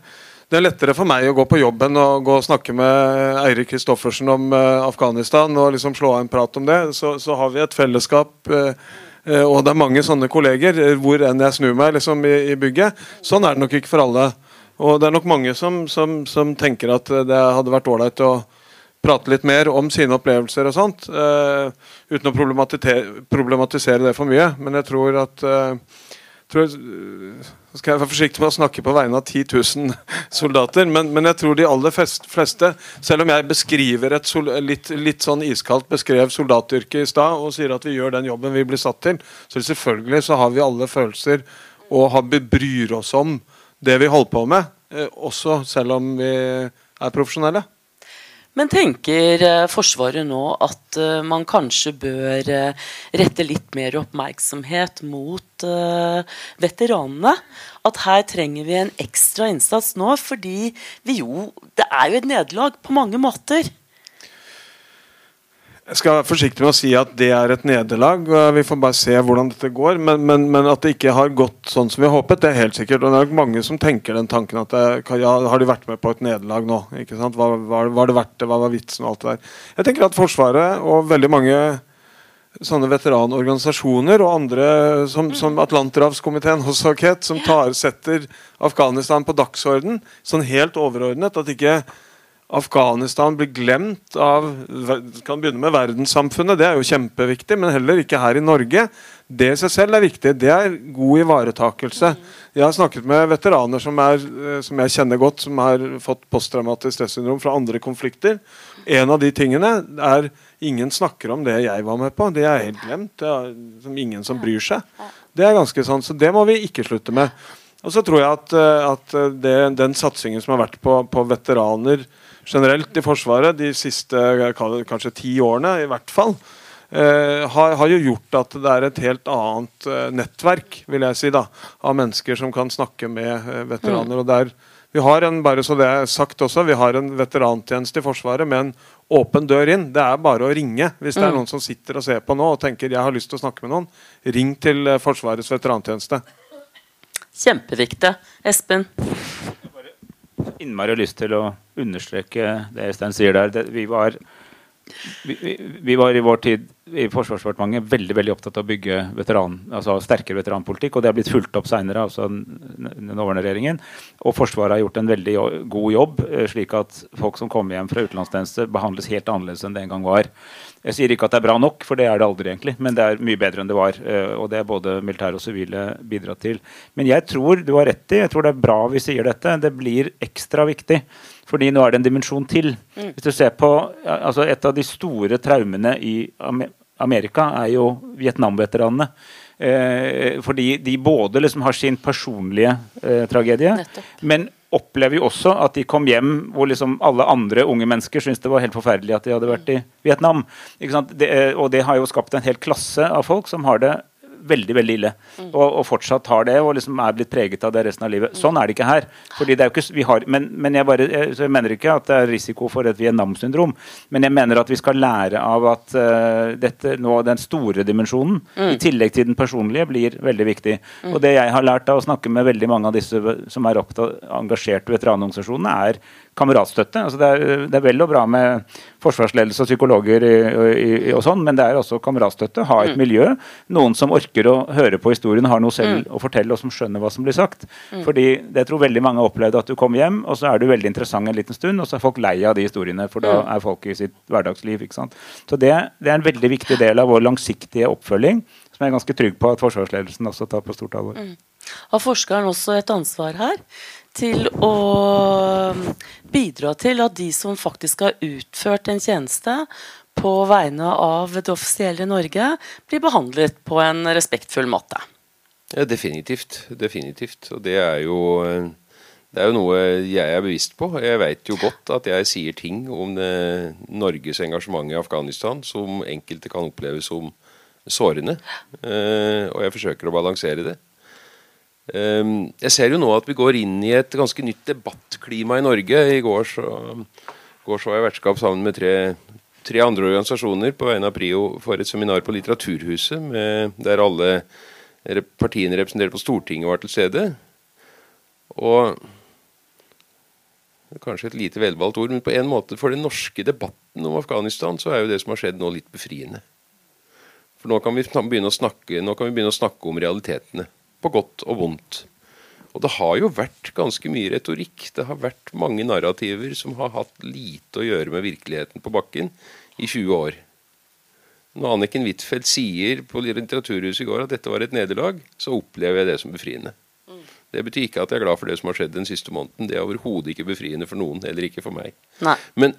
det er lettere for meg å gå på jobben og gå og snakke med Eirik Kristoffersen om eh, Afghanistan og liksom slå av en prat om det. Så, så har vi et fellesskap, uh, uh, og det er mange sånne kolleger hvor enn jeg snur meg liksom, i, i, bygget. Sånn er det nok ikke for alle. Og det er nok mange som, som, som tenker at det hadde vært ålreit å prate litt mer om sine opplevelser og sånt. Uh, uten å problematisere det for mye. Men jeg tror at uh, tror, så skal jeg være forsiktig med å snakke på vegne av 10 000 soldater, men, men jeg tror de aller fleste, selv om jeg beskriver et sol, litt, litt, sånn iskaldt beskrev soldatyrket i stad og sier at vi gjør den jobben vi blir satt til, så selvfølgelig så har vi alle følelser og har, bryr oss om det vi holder på med, eh, også selv om vi er profesjonelle. Men tenker eh, Forsvaret nå at eh, man kanskje bør eh, rette litt mer oppmerksomhet mot veteranene? At her trenger vi en ekstra innsats nå, fordi vi jo Det er jo et nederlag på mange måter. Jeg skal være forsiktig med å si at det er et nederlag. Vi får bare se hvordan dette går. Men, men, men, at det ikke har gått sånn som vi håpet, det er helt sikkert. Og det er mange som tenker den tanken at det, ja, har de vært med på et nederlag nå? ikke sant? Hva var det verdt det? Hva var vitsen? og alt det der. Jeg tenker at Forsvaret og veldig mange sånne veteranorganisasjoner og andre som, som Atlanterhavskomiteen også, Kate, som tar, setter Afghanistan på dagsorden, sånn helt overordnet. At ikke Afghanistan blir glemt av kan begynne med verdenssamfunnet, det er jo kjempeviktig, men heller ikke her i Norge. Det i seg selv er viktig. Det er god ivaretakelse. Jeg har snakket med veteraner som, er, eh, som jeg kjenner godt, som har fått posttraumatisk stressyndrom fra andre konflikter. En av de tingene er Ingen snakker om det jeg var med på. Det er helt glemt. Det er som ingen som bryr seg. Det er ganske sånn, så det må vi ikke slutte med. Og så tror jeg at, eh, at det, den satsingen som har vært på, på, veteraner generelt i Forsvaret de siste kanskje ti årene, i hvert fall, eh, har, har, jo gjort at det er et helt annet eh, nettverk vil jeg si da, av mennesker som kan snakke med eh, veteraner. Mm. og der vi har en bare så det er sagt også, vi har en veterantjeneste i Forsvaret med en åpen dør inn. Det er bare å ringe hvis det er mm. noen som sitter og ser på nå og tenker jeg har lyst til å snakke med noen. Ring til Forsvarets veterantjeneste. Kjempeviktig. Espen? Innmari lyst til å understreke det Øystein sier der. Det, vi var vi, vi, var i vår tid i Forsvarsdepartementet veldig veldig opptatt av å bygge veteran, altså sterkere veteranpolitikk. og Det har blitt fulgt opp seinere, altså den nåværende regjeringen. Og Forsvaret har gjort en veldig god jobb, eh, slik at folk som kommer hjem fra utenlandstjeneste, behandles helt annerledes enn det en gang var. Jeg sier ikke at det er bra nok, for det er det aldri, egentlig. Men det er mye bedre enn det var. Eh, og det er både militære og sivile bidratt til. Men jeg tror du har rett i, jeg tror det er bra vi sier dette. Det blir ekstra viktig. Fordi nå er det en dimensjon til. Mm. Hvis du ser på altså Et av de store traumene i Amerika er jo Vietnam-veteranene. Eh, fordi de både liksom har sin personlige eh, tragedie, Nettopp. men opplever jo også at de kom hjem hvor liksom alle andre unge mennesker syntes det var helt forferdelig at de hadde vært i Vietnam. Det, eh, og det har jo skapt en hel klasse av folk som har det veldig veldig ille. Mm. Og, og, fortsatt har det, og liksom er blitt preget av det resten av livet. Sånn er det ikke her. Fordi det er jo ikke, vi har, men, men jeg, bare, jeg, jeg, mener ikke at det er risiko for et Vietnam-syndrom. Men jeg mener at vi skal lære av at uh, dette nå, den store dimensjonen, mm. i tillegg til den personlige, blir veldig viktig. Mm. Og det jeg har lært av å snakke med veldig mange av disse som er opptatt, engasjerte veteranorganisasjonene, er kameratstøtte. Altså det, er, det, er, vel og bra med forsvarsledelse og psykologer i, i, og sånn, men det er også kameratstøtte. Ha et mm. miljø. Noen som orker å høre på historien, har noe selv mm. å fortelle og som skjønner hva som blir sagt. Mm. Fordi det tror veldig mange har opplevd at du kommer hjem, og så er du veldig interessant en liten stund, og så er folk lei av de historiene, for da mm. er folk i sitt hverdagsliv. ikke sant? Så det, det er en veldig viktig del av vår langsiktige oppfølging, som jeg er ganske trygg på at forsvarsledelsen også tar på stort alvor. Mm. Har forskeren også et ansvar her? Til å bidra til at de som faktisk har utført en tjeneste på vegne av det offisielle Norge, blir behandlet på en respektfull måte. Ja, definitivt. Definitivt. Og det er jo det er jo noe jeg er bevisst på. Jeg veit jo godt at jeg sier ting om Norges engasjement i Afghanistan som enkelte kan oppleve som sårende. Eh, og jeg forsøker å balansere det. Ehm, jeg ser jo nå at vi går inn i et ganske nytt debattklima i Norge. I går så, går så var jeg vertskap sammen med tre, tre, andre organisasjoner på vegne av PRIO for et seminar på Litteraturhuset, med, der alle partiene representert på Stortinget var til stede. Og Kanskje et lite velvalgt ord, men på en måte for den norske debatten om Afghanistan så er jo det som har skjedd nå, litt befriende. For nå kan vi begynne å snakke, begynne å snakke om realitetene på godt og vondt. Og det har jo vært ganske mye retorikk. Det har vært mange narrativer som har hatt lite å gjøre med virkeligheten på bakken i 20 år. Når Anniken Huitfeldt sier på Litteraturhuset i går at dette var et nederlag, så opplever jeg det som befriende. Det betyr ikke at jeg er glad for det som har skjedd den siste måneden. Det er overhodet ikke befriende for noen, heller ikke for meg. Nei. Men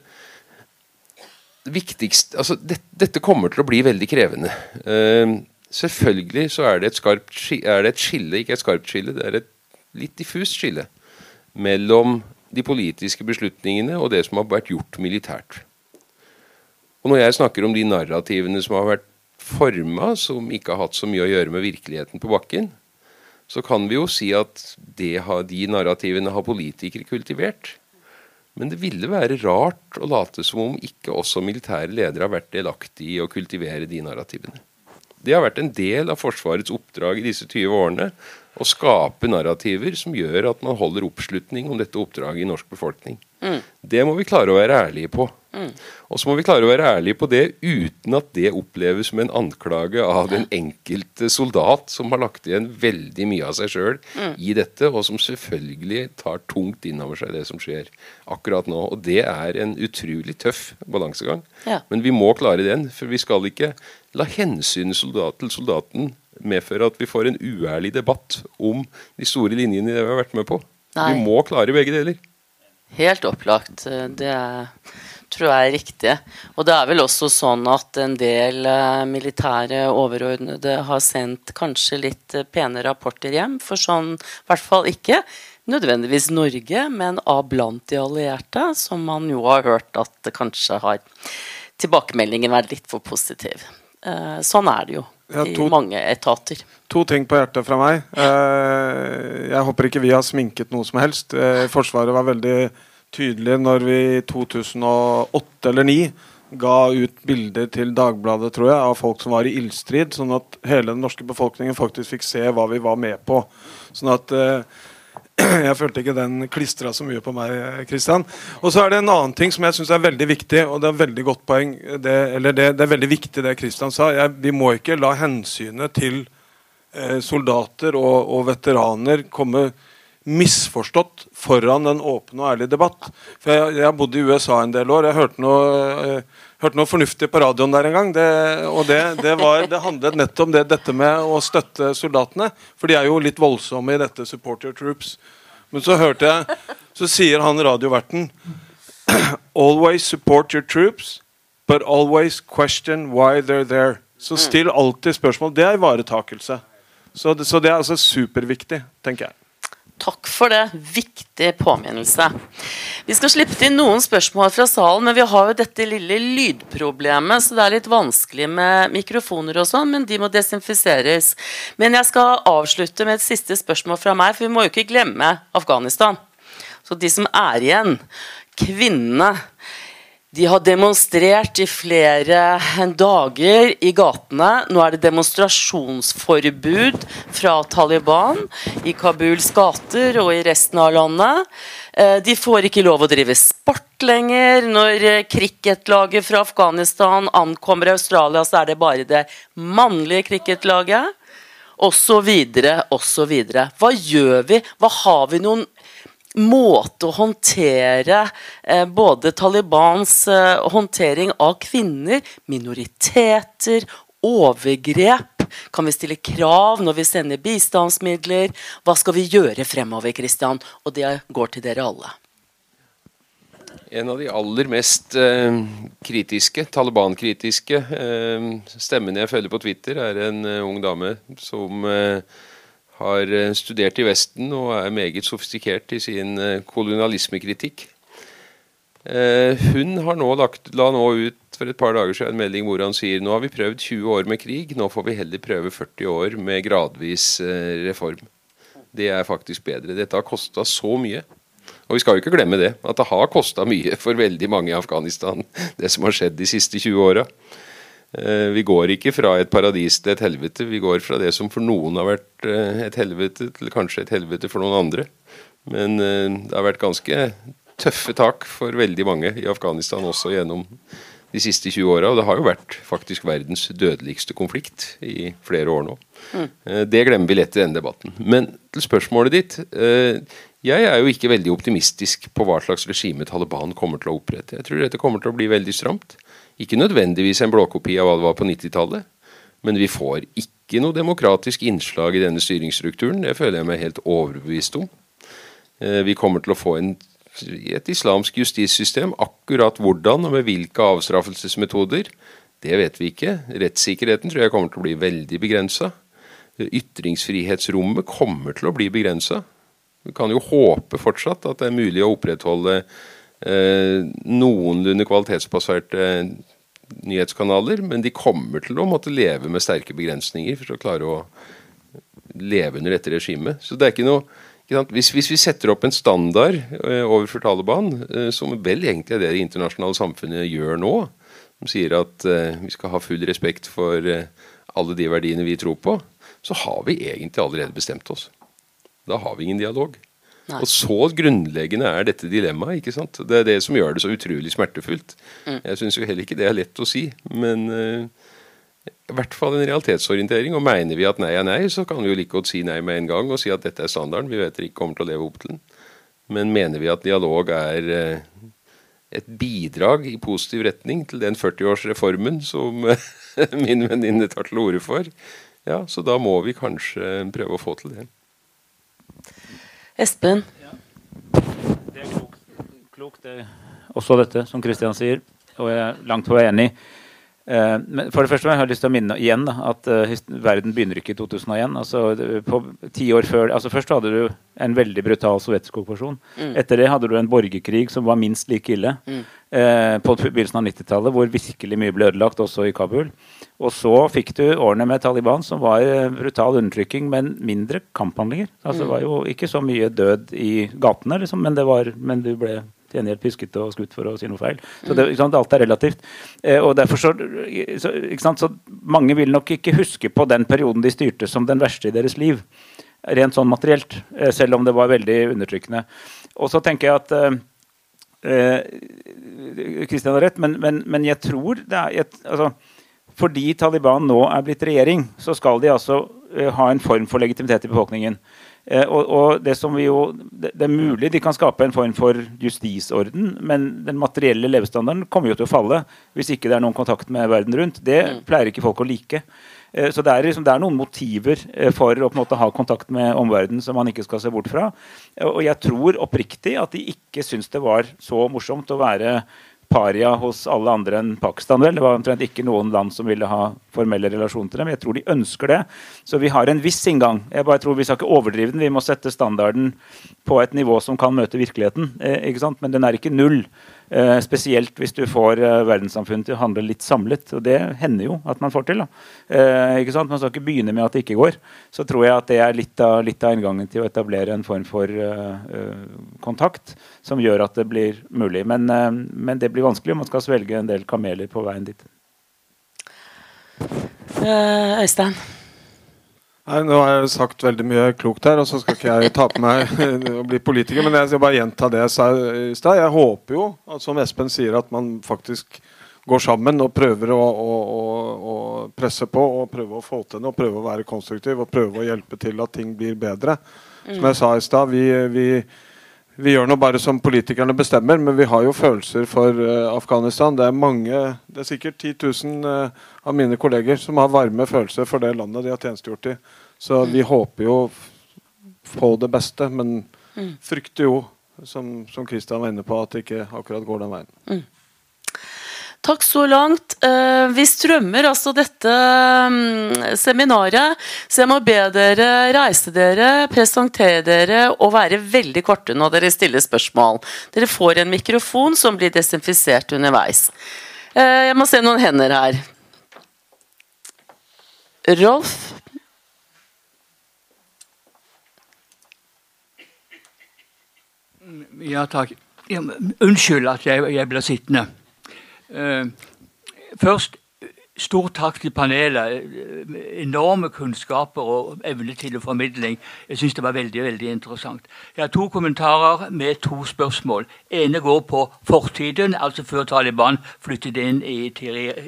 viktigst, altså, det, dette kommer til å bli veldig krevende. Uh, Selvfølgelig så er det, et skarpt, er det et skille, ikke et skarpt skille, det er et litt diffust skille mellom de politiske beslutningene og det som har vært gjort militært. Og Når jeg snakker om de narrativene som har vært forma, som ikke har hatt så mye å gjøre med virkeligheten på bakken, så kan vi jo si at har, de narrativene har politikere kultivert. Men det ville være rart å late som om ikke også militære ledere har vært delaktige i å kultivere de narrativene. Det har vært en del av Forsvarets oppdrag i disse 20 årene å skape narrativer som gjør at man holder oppslutning om dette oppdraget i norsk befolkning. Mm. Det må vi klare å være ærlige på. Mm. Og så må vi klare å være ærlige på det uten at det oppleves som en anklage av den enkelte soldat som har lagt igjen veldig mye av seg sjøl mm. i dette, og som selvfølgelig tar tungt inn over seg det som skjer akkurat nå. Og det er en utrolig tøff balansegang. Ja. Men vi må klare den, for vi skal ikke la hensynet soldat til soldaten medføre at vi får en uærlig debatt om de store linjene vi har vært med på. Nei. Vi må klare begge deler. Helt opplagt. Det tror jeg er riktig. Og det er vel også sånn at en del uh, militære overordnede har sendt kanskje litt uh, pene rapporter hjem. For sånn, i hvert fall ikke nødvendigvis Norge, men av blant de allierte, som man jo har hørt at det kanskje har tilbakemeldingen vært litt for positiv. Uh, sånn er det jo ja, to, i mange etater. To ting på hjertet fra meg. Uh, jeg håper ikke vi har sminket noe som helst. Uh, forsvaret var veldig tydelig når vi i 2008 eller 2009 ga ut bilder til Dagbladet tror jeg, av folk som var i ildstrid, sånn at hele den norske befolkningen faktisk fikk se hva vi var med på. Sånn at jeg følte ikke den klistra så mye på meg. Christian. Og så er det en annen ting som jeg syns er veldig viktig, og det er veldig godt poeng. Det, eller det, det er veldig viktig det Christian sa. Jeg, vi må ikke la hensynet til eh, soldater og, og, veteraner komme misforstått foran en åpen og ærlig debatt. For jeg, jeg har bodd i USA en del år. Jeg hørte noe, eh, hørte noe fornuftig på radioen der en gang. Det, og det, det, var, det handlet nettopp om det, dette med å støtte soldatene. For de er jo litt voldsomme i dette 'support your troops'. Men så hørte jeg Så sier han radioverten Always support your troops, but always question why they're there. Så still alltid spørsmål. Det er ivaretakelse. Så så det er altså superviktig, tenker jeg. Takk for det. Viktig påminnelse. Vi skal slippe til noen spørsmål fra salen, men vi har jo dette lille lydproblemet, så det er litt vanskelig med mikrofoner og sånn, men de må desinfiseres. Men jeg skal avslutte med et siste spørsmål fra meg, for vi må jo ikke glemme Afghanistan. Så de som er igjen, kvinnene de har demonstrert i flere dager i gatene. Nå er det demonstrasjonsforbud fra Taliban i Kabuls gater og i resten av landet. Eh, de får ikke lov å drive sport lenger. Når eh, cricketlaget fra Afghanistan ankommer Australia, så er det bare det mannlige cricketlaget. Og så videre, og så videre. Hva gjør vi? Hva har vi noen måte å håndtere eh, både Talibans eh, håndtering av kvinner, minoriteter, overgrep. Kan vi stille krav når vi sender bistandsmidler? Hva skal vi gjøre fremover, Kristian? Og det går til dere alle. En av de aller mest eh, kritiske, Taliban-kritiske eh, stemmene jeg følger på Twitter, er en eh, ung dame som uh, har eh, studert i Vesten og er meget sofistikert i sin eh, kolonialismekritikk. Eh, hun har nå lagt, la nå ut for et par dager siden en melding hvor han sier nå har vi prøvd 20 år med krig, nå får vi heller prøve 40 år med gradvis reform. Det er faktisk bedre. Dette har kosta så mye. Og vi skal jo ikke glemme det, at det har kosta mye for veldig mange i Afghanistan, det som har skjedd de siste 20 åra. Eh, vi går ikke fra et paradis til et helvete. Vi går fra det som for noen har vært eh, et helvete, til kanskje et helvete for noen andre. Men eh, det har vært ganske tøffe tak for veldig mange i Afghanistan også gjennom de siste 20 åra. Og det har jo vært faktisk verdens dødeligste konflikt i flere år nå. Mm. Det glemmer vi lett i denne debatten. Men til spørsmålet ditt. Jeg er jo ikke veldig optimistisk på hva slags regime Taliban kommer til å opprette. Jeg tror dette kommer til å bli veldig stramt. Ikke nødvendigvis en blåkopi av hva det var på 90-tallet, men vi får ikke noe demokratisk innslag i denne styringsstrukturen. Det føler jeg meg helt overbevist om. Eh, vi kommer til å få en, et islamsk justissystem. Akkurat hvordan og med hvilke avstraffelsesmetoder, det vet vi ikke. Rettssikkerheten tror jeg kommer til å bli veldig begrensa. Ytringsfrihetsrommet kommer til å bli begrensa. Vi kan jo håpe fortsatt at det er mulig å opprettholde noenlunde kvalitetsbaserte nyhetskanaler, men de kommer til å måtte leve med sterke begrensninger for å klare å leve under dette regimet. Så det er ikke noe hvis, hvis, vi setter opp en standard uh, overfor Taliban, som vel egentlig er det det internasjonale samfunnet gjør nå, som sier at vi skal ha full respekt for alle de verdiene vi tror på, så har vi egentlig allerede bestemt oss. Da har vi ingen dialog. Nei. Og så grunnleggende er dette dilemmaet. ikke sant? Det er det som gjør det så utrolig smertefullt. Mm. Jeg syns jo heller ikke det er lett å si, men uh, i hvert fall en realitetsorientering. Og mener vi at nei er nei, så kan vi jo like godt si nei med en gang og si at dette er standarden. Vi vet dere ikke kommer til å leve opp til den. Men mener vi at dialog er uh, et bidrag i positiv retning til den 40-årsreformen som uh, min venninne tar til orde for, ja, så da må vi kanskje prøve å få til det. Espen? Det er klokt, det, også dette, som Kristian sier. Og jeg er langt på vei enig. Uh, men for det første jeg har jeg lyst til å minne igjen da, at uh, verden begynner ikke i 2001. Altså, på ti år før, altså Først hadde du en veldig brutal sovjetisk okkupasjon. Mm. Etter det hadde du en borgerkrig som var minst like ille. Mm. Uh, på begynnelsen av 90-tallet, hvor virkelig mye ble ødelagt, også i Kabul. Og så fikk du årene med Taliban, som var brutal undertrykking, men mindre kamphandlinger. Altså, mm. Det var jo ikke så mye død i gatene, liksom, men, det var, men du ble til gjengjeld pisket og skutt for å si noe feil. Så det, sant, Alt er relativt. Eh, og derfor så, så, sant, så, Mange vil nok ikke huske på den perioden de styrte som den verste i deres liv. Rent sånn materielt. Eh, selv om det var veldig undertrykkende. Og så tenker jeg at Kristian eh, har rett, men, men, men, jeg tror det er et, altså, Fordi Taliban nå er blitt regjering, så skal de altså uh, ha en form for legitimitet i befolkningen. Eh, og, og, det som vi jo, det, er mulig de kan skape en form for justisorden, men den materielle levestandarden kommer jo til å falle hvis ikke det er noen kontakt med verden rundt. Det mm. pleier ikke folk å like. Eh, så det er, liksom, det er, noen motiver eh, for å på en måte ha kontakt med omverdenen som man ikke skal se bort fra. Og jeg tror oppriktig at de ikke syns det var så morsomt å være paria hos alle andre enn Pakistan. vel. Det var omtrent ikke noen land som ville ha formelle relasjoner til dem. Jeg tror de ønsker det. Så vi har en viss inngang. Jeg bare tror Vi skal ikke overdrive den. Vi må sette standarden på et nivå som kan møte virkeligheten. Eh, ikke sant? Men den er ikke null. Eh, spesielt hvis du får eh, verdenssamfunnet til å handle litt samlet. Og det hender jo at man får til. Eh, ikke sant? Man skal ikke begynne med at det ikke går. Så tror jeg at det er litt av, litt av inngangen til å etablere en form for eh, eh, kontakt som gjør at det blir mulig. Men, men, det blir vanskelig om man skal svelge en del kameler på veien dit. Øystein? Nei, Nå har jeg sagt veldig mye klokt her, og så skal ikke jeg ta på meg å bli politiker. Men jeg skal bare gjenta det jeg sa i stad. Jeg håper jo, som Espen sier, at man faktisk går sammen og prøver å, å, å, å presse på og prøve å få til noe. Prøve å være konstruktiv og prøve å hjelpe til at ting blir bedre. Som jeg sa i stad, vi, vi vi gjør nå bare som politikerne bestemmer, men vi har jo følelser for uh, Afghanistan. Det er mange, det er sikkert 10 000 uh, av mine kolleger som har varme følelser for det landet de har tjenestegjort i. Så mm. vi håper jo på det beste, men mm. frykter jo, som, som Christian var inne på, at det ikke akkurat går den veien. Mm. Takk så langt. Eh, vi strømmer altså dette mm, seminaret, så jeg må be dere reise dere, presentere dere og være veldig korte når dere stiller spørsmål. Dere får en mikrofon som blir desinfisert underveis. Eh, jeg må se noen hender her. Rolf? Ja, takk. Unnskyld at jeg, jeg ble sittende. Eh, først Stor takk til panelet. Enorme kunnskaper og evne til formidling. Jeg syns det var veldig veldig interessant. Jeg har to kommentarer med to spørsmål. ene går på fortiden, altså før Taliban flyttet inn i,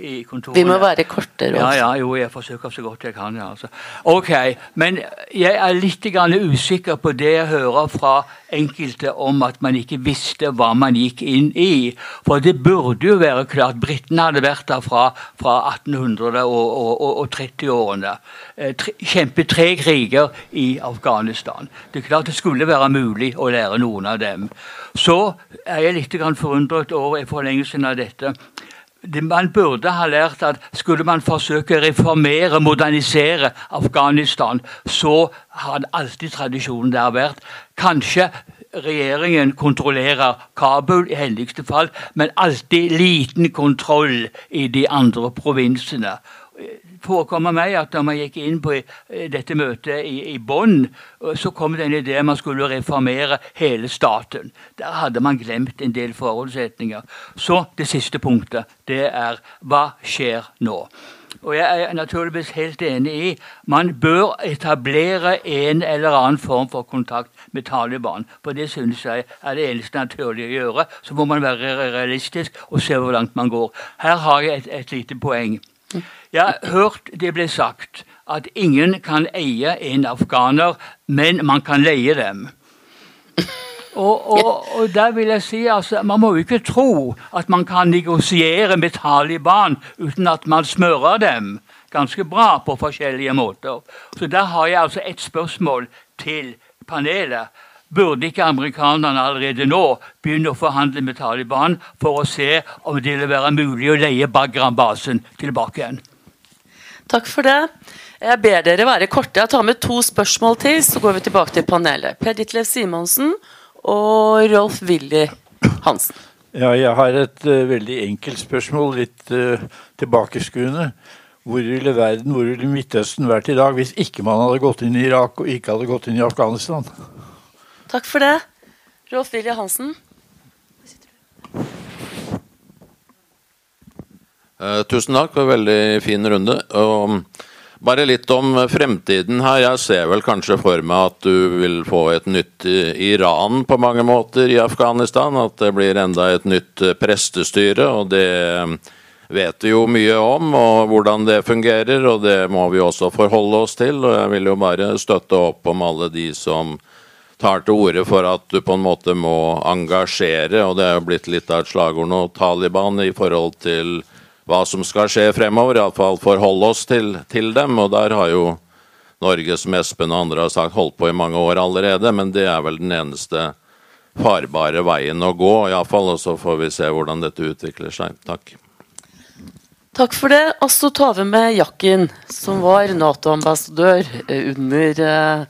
i kontorene. Vi må være kortere. Ja, ja, jo, jeg forsøker så godt jeg kan. Ja, altså. Ok, Men jeg er litt usikker på det jeg hører fra enkelte om at man ikke visste hva man gikk inn i. For det burde jo være klart. Britene hadde vært der fra, fra 1800- og, og, og 30-årene. Eh, kjempet tre kriger i Afghanistan. Det er klart det skulle være mulig å lære noen av dem. Så er jeg litt forundret over i forlengelsen av dette man burde ha lært at skulle man forsøke å reformere, modernisere Afghanistan, så har alltid tradisjonen der vært. Kanskje regjeringen kontrollerer Kabul i hendigste fall, men alltid liten kontroll i de andre provinsene forekommer meg at når man gikk inn på eh, dette møtet i, i Bonn, så kom det en idé man skulle reformere hele staten. Der hadde man glemt en del forutsetninger. Så det siste punktet. Det er hva skjer nå? Og jeg er naturligvis helt enig i man bør etablere en eller annen form for kontakt med Taliban. For det synes jeg er det eneste naturlige å gjøre. Så må man være realistisk og se hvor langt man går. Her har jeg et, et lite poeng. Jeg har hørt det ble sagt at ingen kan eie en afghaner, men man kan leie dem. Og, og, og der vil jeg si altså, Man må jo ikke tro at man kan negosiere med Taliban uten at man smører dem ganske bra på forskjellige måter. Så Der har jeg altså et spørsmål til panelet. Burde ikke amerikanerne allerede nå begynne å forhandle med Taliban for å se om det vil være mulig å leie Bagram-basen tilbake igjen? Takk for det. Jeg ber dere være korte. Jeg tar med to spørsmål til, så går vi tilbake til panelet. Per Ditlev Simonsen og Rolf Willy Hansen. Ja, jeg har et uh, veldig enkelt spørsmål, litt uh, tilbakeskuende. Hvor ville verden, hvor ville Midtøsten vært i dag hvis ikke man hadde gått inn i Irak og ikke hadde gått inn i Afghanistan? Takk for det. Rolf Willy Hansen. Uh, tusen takk en veldig fin runde. Og bare litt om fremtiden her. Jeg ser vel kanskje for meg at du vil få et nytt Iran på mange måter i Afghanistan. At det blir enda et nytt prestestyre. og det vet vi jo mye om, og hvordan det fungerer. Og det må vi også forholde oss til. Og jeg vil jo bare støtte opp om alle de som tar til orde for at du på en måte må engasjere, og det er jo blitt litt av et slagord nå, Taliban i forhold til hva som skal skje fremover. Iallfall forholde oss til, til dem. Og der har jo Norge, som Espen og andre har sagt, holdt på i mange år allerede. Men det er vel den eneste farbare veien å gå, iallfall. Og så får vi se hvordan dette utvikler seg. Takk. Takk for det. Tar vi med Jakken, som var Nato-ambassadør under eh,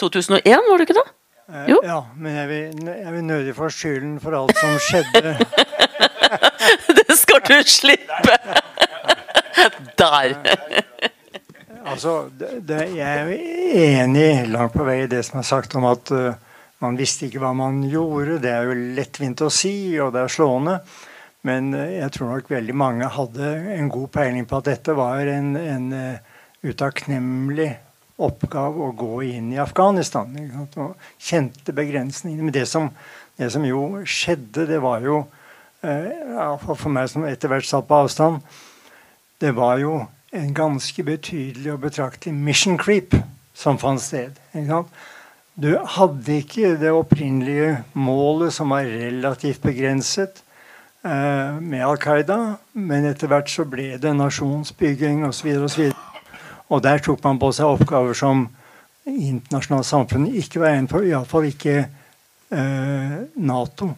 2001, eh, var det ikke det? Eh, jo. Ja, men jeg vil, jeg vil nødig få skylden for alt som skjedde. det skal du slippe! Der. altså, det, det, jeg er enig langt på vei i det som er sagt om at uh, man visste ikke hva man gjorde. Det er jo lettvint å si, og det er slående. Men eh, jeg tror nok veldig mange hadde en god peiling på at dette var en, en uh, utakknemlig oppgave å gå inn i Afghanistan. Og kjente begrensningene. Men det som, det som, jo skjedde, det var jo uh, For meg som etter hvert satt på avstand, det var jo en ganske betydelig og betraktelig mission creep som fant sted. Du hadde ikke det opprinnelige målet, som var relativt begrenset Eh, med Al Qaida, men etter hvert så ble det nasjonsbygging osv. Og, så og der tok man på seg oppgaver som internasjonalt samfunn ikke var enig på, iallfall ikke eh, Nato.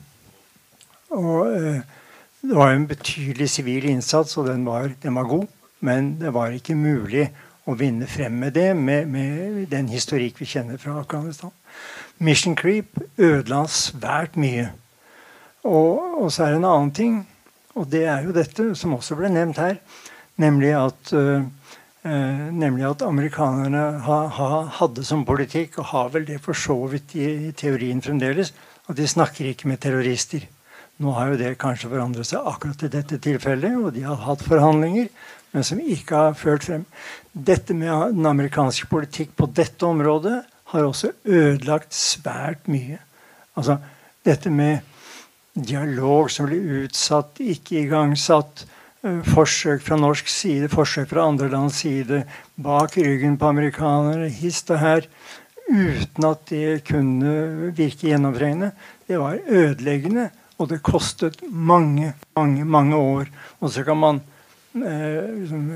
Og eh, det var en betydelig sivil innsats, og den var, den var, god. Men det var ikke mulig å vinne frem med det med, med den historikk vi kjenner fra Afghanistan. Mission Creep ødela svært mye. Og, og, så er det en annen ting, og det er jo dette som også ble nevnt her, nemlig at, uh, nemlig at amerikanerne ha, ha, hadde som politikk, og har vel det for så vidt i, i, teorien fremdeles, at de snakker ikke med terrorister. Nå har jo det kanskje forandret seg akkurat i dette tilfellet, og de har hatt forhandlinger, men som ikke har ført frem. Dette med den amerikanske politikk på dette området har også ødelagt svært mye. Altså dette med dialog som ble utsatt, ikke igangsatt. Forsøk fra norsk side, forsøk fra andre lands side, bak ryggen på amerikanere, hist og her. Uten at det kunne virke gjennomtrengende. Det var ødeleggende, og det kostet mange, mange, mange år. Og så kan man eh, liksom,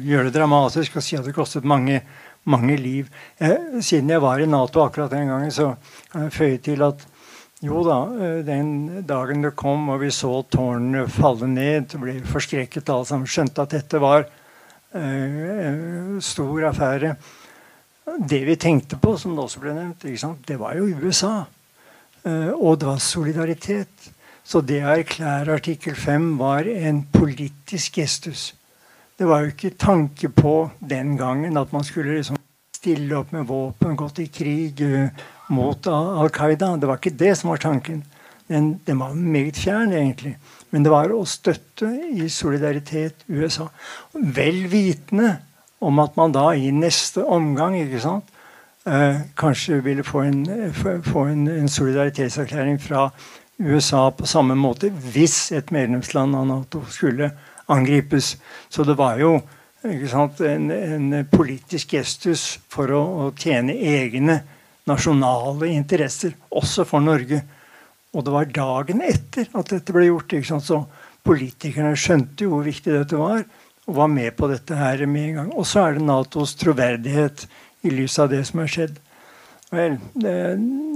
gjøre det dramatisk og si at det kostet mange, mange liv. Eh, siden jeg var i Nato akkurat den gangen, så kan jeg føye til at jo da, eh, den dagen det kom og vi så tårnene falle ned, ble vi forskrekket alle sammen. Skjønte at dette var uh, en stor affære. Det vi tenkte på, som det også ble nevnt, det var jo USA. Uh, og det var solidaritet. Så det å erklære artikkel 5 var en politisk gestus. Det var jo ikke tanke på den gangen at man skulle liksom stille opp med våpen, gått i krig, mot Al Qaida. Det var ikke det som var tanken. Den, den, var meget fjern, egentlig. Men det var å støtte i solidaritet USA. Vel vitende om at man da i neste omgang ikke sant, eh, kanskje ville få, en, få en, en, solidaritetserklæring fra USA på samme måte hvis et medlemsland av Nato skulle angripes. Så det var jo sant, en, en, politisk gestus for å, å tjene egne nasjonale interesser, også for Norge. Og det var dagen etter at dette ble gjort. Så politikerne skjønte jo hvor viktig dette var, og var med på dette her med en gang. Og så er det Natos troverdighet i lys av det som har skjedd. Vel, det,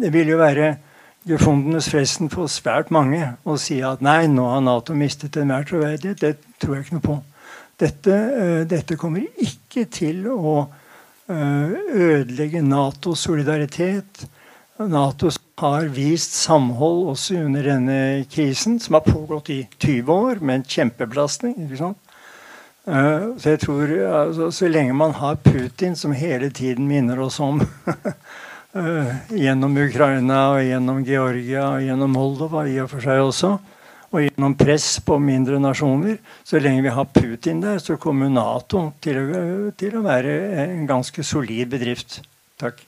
det vil jo være gefundenes fresten for svært mange å si at nei, nå har Nato mistet enhver troverdighet. Det tror jeg ikke noe på. Dette, uh, dette kommer ikke til å ødelegge Natos solidaritet. Nato har vist samhold også under denne krisen, som har pågått i 20 år, med en kjempebelastning. Uh, så jeg tror altså, Så lenge man har Putin, som hele tiden minner oss om uh, gjennom Ukraina og gjennom Georgia og gjennom Moldova i og for seg også, og gjennom press på mindre nasjoner Så lenge vi har Putin der, så kommer Nato til å, til å være en ganske solid bedrift. Takk.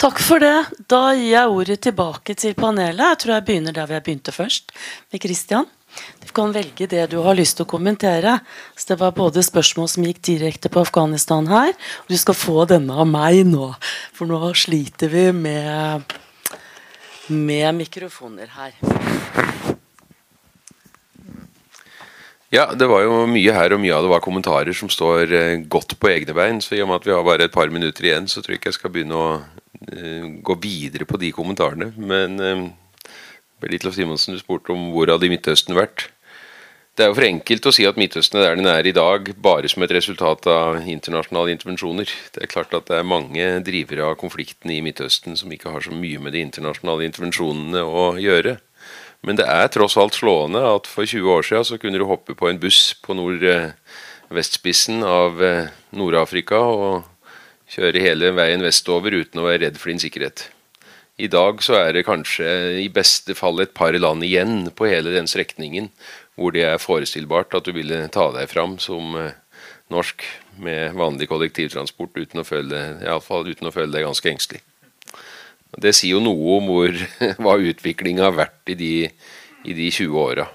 Takk for det. Da gir jeg ordet tilbake til panelet. Jeg tror jeg begynner der jeg begynte først, med Christian. Du kan velge det du har lyst til å kommentere. Så Det var både spørsmål som gikk direkte på Afghanistan her, og du skal få denne av meg nå. For nå sliter vi med, med mikrofoner her. Ja, det var jo mye her, og mye av det var kommentarer som står eh, godt på egne bein. Så i og med at vi har bare et par minutter igjen, så tror jeg ikke jeg skal begynne å uh, gå videre på de kommentarene. Men uh, Berlitlof Simonsen, du spurte om hvor hadde Midtøsten vært. Det er jo for enkelt å si at Midtøsten er der den er i dag, bare som et resultat av internasjonale intervensjoner. Det er klart at det er mange drivere av konflikten i Midtøsten som ikke har så mye med de internasjonale intervensjonene å gjøre. Men det er tross alt slående at for 20 år siden så kunne du hoppe på en buss på nordvestspissen av eh, Nord-Afrika og kjøre hele veien vestover uten å være redd for din sikkerhet. I dag så er det kanskje i beste fall et par land igjen på hele den strekningen hvor det er forestillbart at du ville ta deg fram som eh, norsk med vanlig kollektivtransport uten å føle, fall uten å føle deg ganske engstelig. Det sier jo noe om hvor, hva utviklinga har vært i de, i de 20 åra.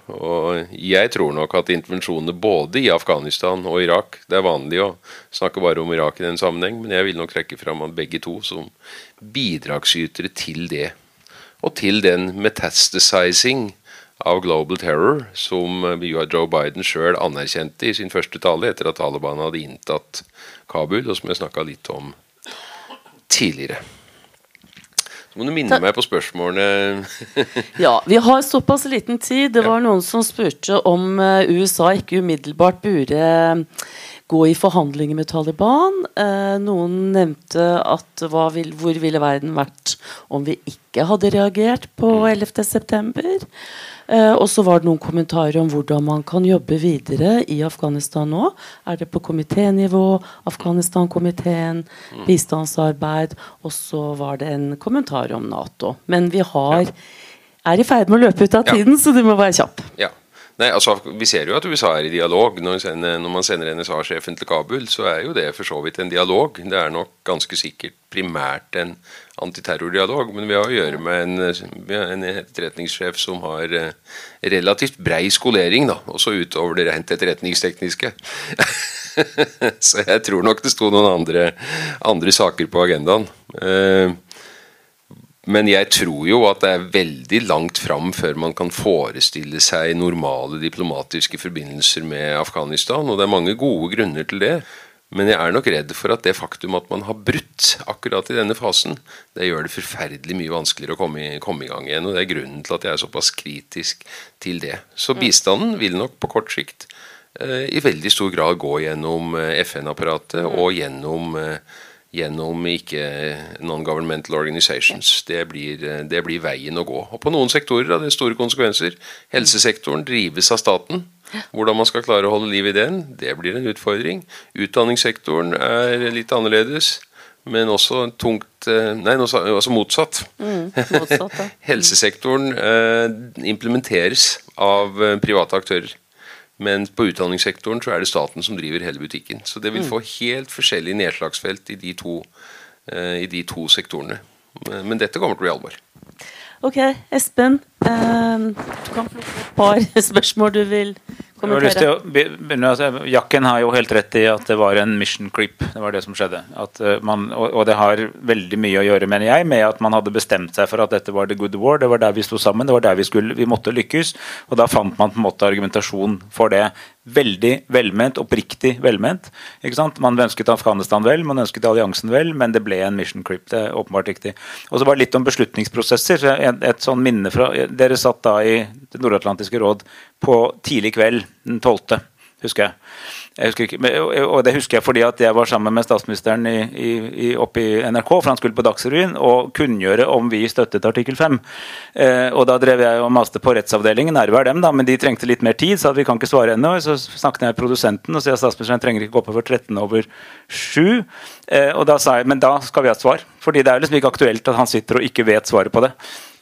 Jeg tror nok at intervensjonene både i Afghanistan og Irak Det er vanlig å snakke bare om Irak i den sammenheng, men jeg vil nok trekke fram begge to som bidragsytere til det. Og til den metastasizing av global terror som Joe Biden sjøl anerkjente i sin første tale etter at Taliban hadde inntatt Kabul, og som jeg snakka litt om tidligere. Så må du minne meg på spørsmålene. ja, vi har såpass liten tid. Det var noen som spurte om eh, USA ikke umiddelbart burde eh, gå i forhandlinger med Taliban. Eh, noen nevnte at vil, hvor ville verden vært om vi ikke hadde reagert på 11.9. Eh, og så var det noen kommentarer om hvordan man kan jobbe videre i Afghanistan nå. Er det på komiténivå, Afghanistan-komiteen, mm. bistandsarbeid? Og så var det en kommentar om Nato. Men vi har, er i ferd med å løpe ut av tiden, ja. så du må være kjapp. Ja. Nei, altså Vi ser jo at USA er i dialog. Når, sender, når man sender NSA-sjefen til Kabul, så er jo det for så vidt en dialog. Det er nok ganske sikkert primært en antiterrordialog, men vi har å gjøre med en, en etterretningssjef som har eh, relativt brei skolering, da, også utover det rent etterretningstekniske. så jeg tror nok det sto noen andre, andre saker på agendaen. Eh, men jeg tror jo at det er veldig langt fram før man kan forestille seg normale diplomatiske forbindelser med Afghanistan, og det er mange gode grunner til det. Men jeg er nok redd for at det faktum at man har brutt akkurat i denne fasen, det gjør det forferdelig mye vanskeligere å komme i, komme i gang igjen. og Det er grunnen til at jeg er såpass kritisk til det. Så mm. bistanden vil nok på kort sikt eh, i veldig stor grad gå gjennom eh, FN-apparatet mm. og gjennom eh, gjennom ikke non-governmental organizations. Det blir, det blir, veien å gå. Og På noen sektorer har det store konsekvenser. Helsesektoren drives av staten. Hvordan man skal klare å holde liv i den, det blir en utfordring. Utdanningssektoren er litt annerledes, men også tungt eh, Nei, altså motsatt. Mm, motsatt Helsesektoren eh, implementeres av eh, private aktører. Men på utdanningssektoren så er det staten som driver hele butikken. Så det vil mm. få helt forskjellig nedslagsfelt i de to, uh, i de to sektorene. Men, dette kommer til å bli alvor. Ok, Espen. Uh, du kan få et par spørsmål du vil kommentere. Jakken har jo helt rett i at det var en mission creep. Det var det som skjedde. Eh, man, og, og, det har veldig mye å gjøre, mener jeg, med at man hadde bestemt seg for at dette var the good war. Det var der vi sto sammen, det var der vi skulle, vi måtte lykkes. Og da fant man på en måte argumentasjon for det veldig velment, oppriktig velment. ikke sant? Man ønsket Afghanistan vel, man ønsket alliansen vel, men det ble en mission creep. det er åpenbart riktig. Og så var det litt om beslutningsprosesser. Et, et sånn minne fra, Dere satt da i Det nordatlantiske råd på tidlig kveld den 12., husker jeg. Ikke, og det husker jeg fordi at jeg var sammen med statsministeren i, i, oppe i NRK, for han skulle på Dagsrevyen og kunngjøre om vi støttet artikkel 5. Eh, og da drev jeg og maste på rettsavdelingen, ære dem, da, men de trengte litt mer tid, så vi kan ikke svare ennå. Så snakket jeg med produsenten og sa at statsministeren trenger ikke gå på for 13 over 7. Eh, og da sa jeg men da skal vi ha et svar. Fordi det er liksom ikke aktuelt at han sitter og ikke vet svaret på det.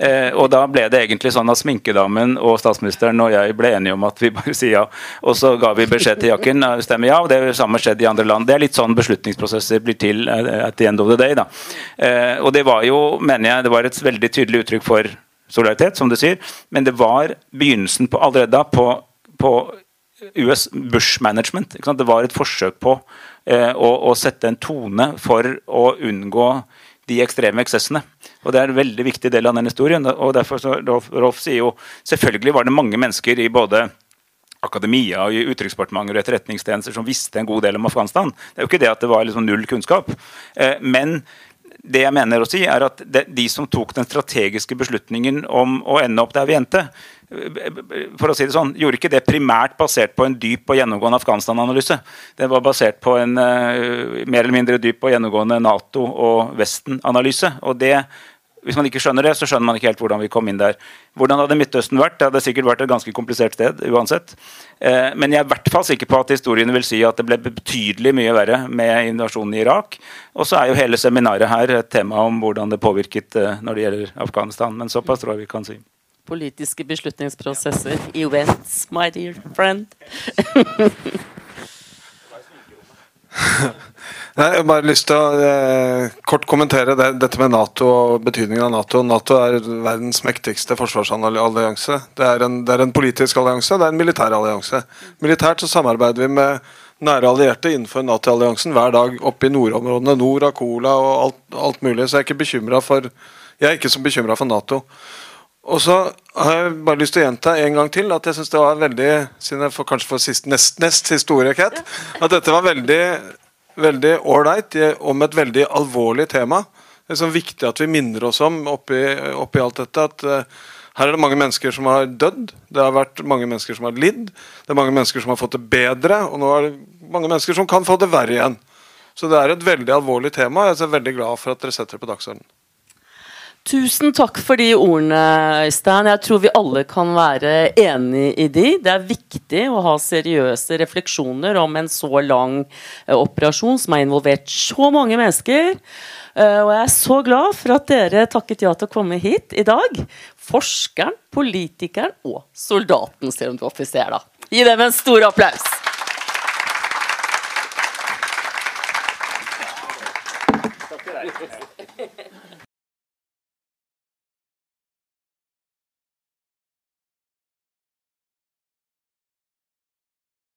Eh, og da ble det egentlig sånn at sminkedamen og statsministeren og jeg ble enige om at vi bare sier ja. Og så ga vi beskjed til Jakken stemmer ja, og det samme skjedde i andre land. Det er litt sånn beslutningsprosesser blir til eh, at the end of the day. da. Eh, og det var jo, mener jeg, det var et veldig tydelig uttrykk for solidaritet, som du sier, men det var begynnelsen på allerede da på, på US Bush management. Det var et forsøk på eh, å, å, sette en tone for å unngå de ekstreme eksessene. Og Det er en veldig viktig del av den historien. og derfor så Rolf, Rolf sier jo selvfølgelig var det mange mennesker i både akademia og i Utenriksdepartementet og etterretningstjenester som visste en god del om Afghanistan. Det er jo ikke det at det var liksom null kunnskap. Eh, men det jeg mener å si er at de som tok den strategiske beslutningen om å ende opp der vi endte, for å si det sånn, gjorde ikke det primært basert på en dyp og gjennomgående Afghanistan-analyse. Det var basert på en uh, mer eller mindre dyp og gjennomgående Nato- og Vesten-analyse. og det hvis man ikke skjønner det, så skjønner man ikke helt hvordan vi kom inn der. Hvordan hadde Midtøsten vært? Det hadde sikkert vært et ganske komplisert sted uansett. Eh, men jeg er i hvert fall sikker på at historiene vil si at det ble betydelig mye verre med invasjonen i Irak. Og så er jo hele seminaret her et tema om hvordan det påvirket eh, når det gjelder Afghanistan. Men såpass tror jeg vi kan si politiske beslutningsprosesser i Wentz, my dear friend. Nei, jeg har bare lyst til å eh, kort kommentere det, dette med Nato og betydningen av Nato. Nato er verdens mektigste forsvarsallianse. Det er, en, det er en politisk allianse, det er en militær allianse. Militært så samarbeider vi med nære allierte innenfor Nato-alliansen hver dag oppe i nordområdene. Nord, Akola og alt, alt mulig. Så jeg er ikke for Jeg er ikke så bekymra for Nato. Og så har jeg bare lyst til å gjenta en gang til at jeg syns det var veldig siden jeg får kanskje får sist, nest, nest siste ordet, Kat, at dette var veldig veldig ålreit om et veldig alvorlig tema. Det er så viktig at vi minner oss om oppi, oppi alt dette at uh, her er det mange mennesker som har dødd. Det har vært mange mennesker som har lidd. Det er mange mennesker som har fått det bedre, og nå er det mange mennesker som kan få det verre igjen. Så det er et veldig alvorlig tema. Jeg er veldig glad for at dere setter det på dagsordenen. Tusen takk for de ordene, Øystein. Jeg tror vi alle kan være enig i de. Det er viktig å ha seriøse refleksjoner om en så lang eh, operasjon som har involvert så mange mennesker. Eh, og jeg er så glad for at dere takket ja til å komme hit i dag. Forskeren, politikeren og soldaten, ser om du er offiser, da. Gi dem en stor applaus.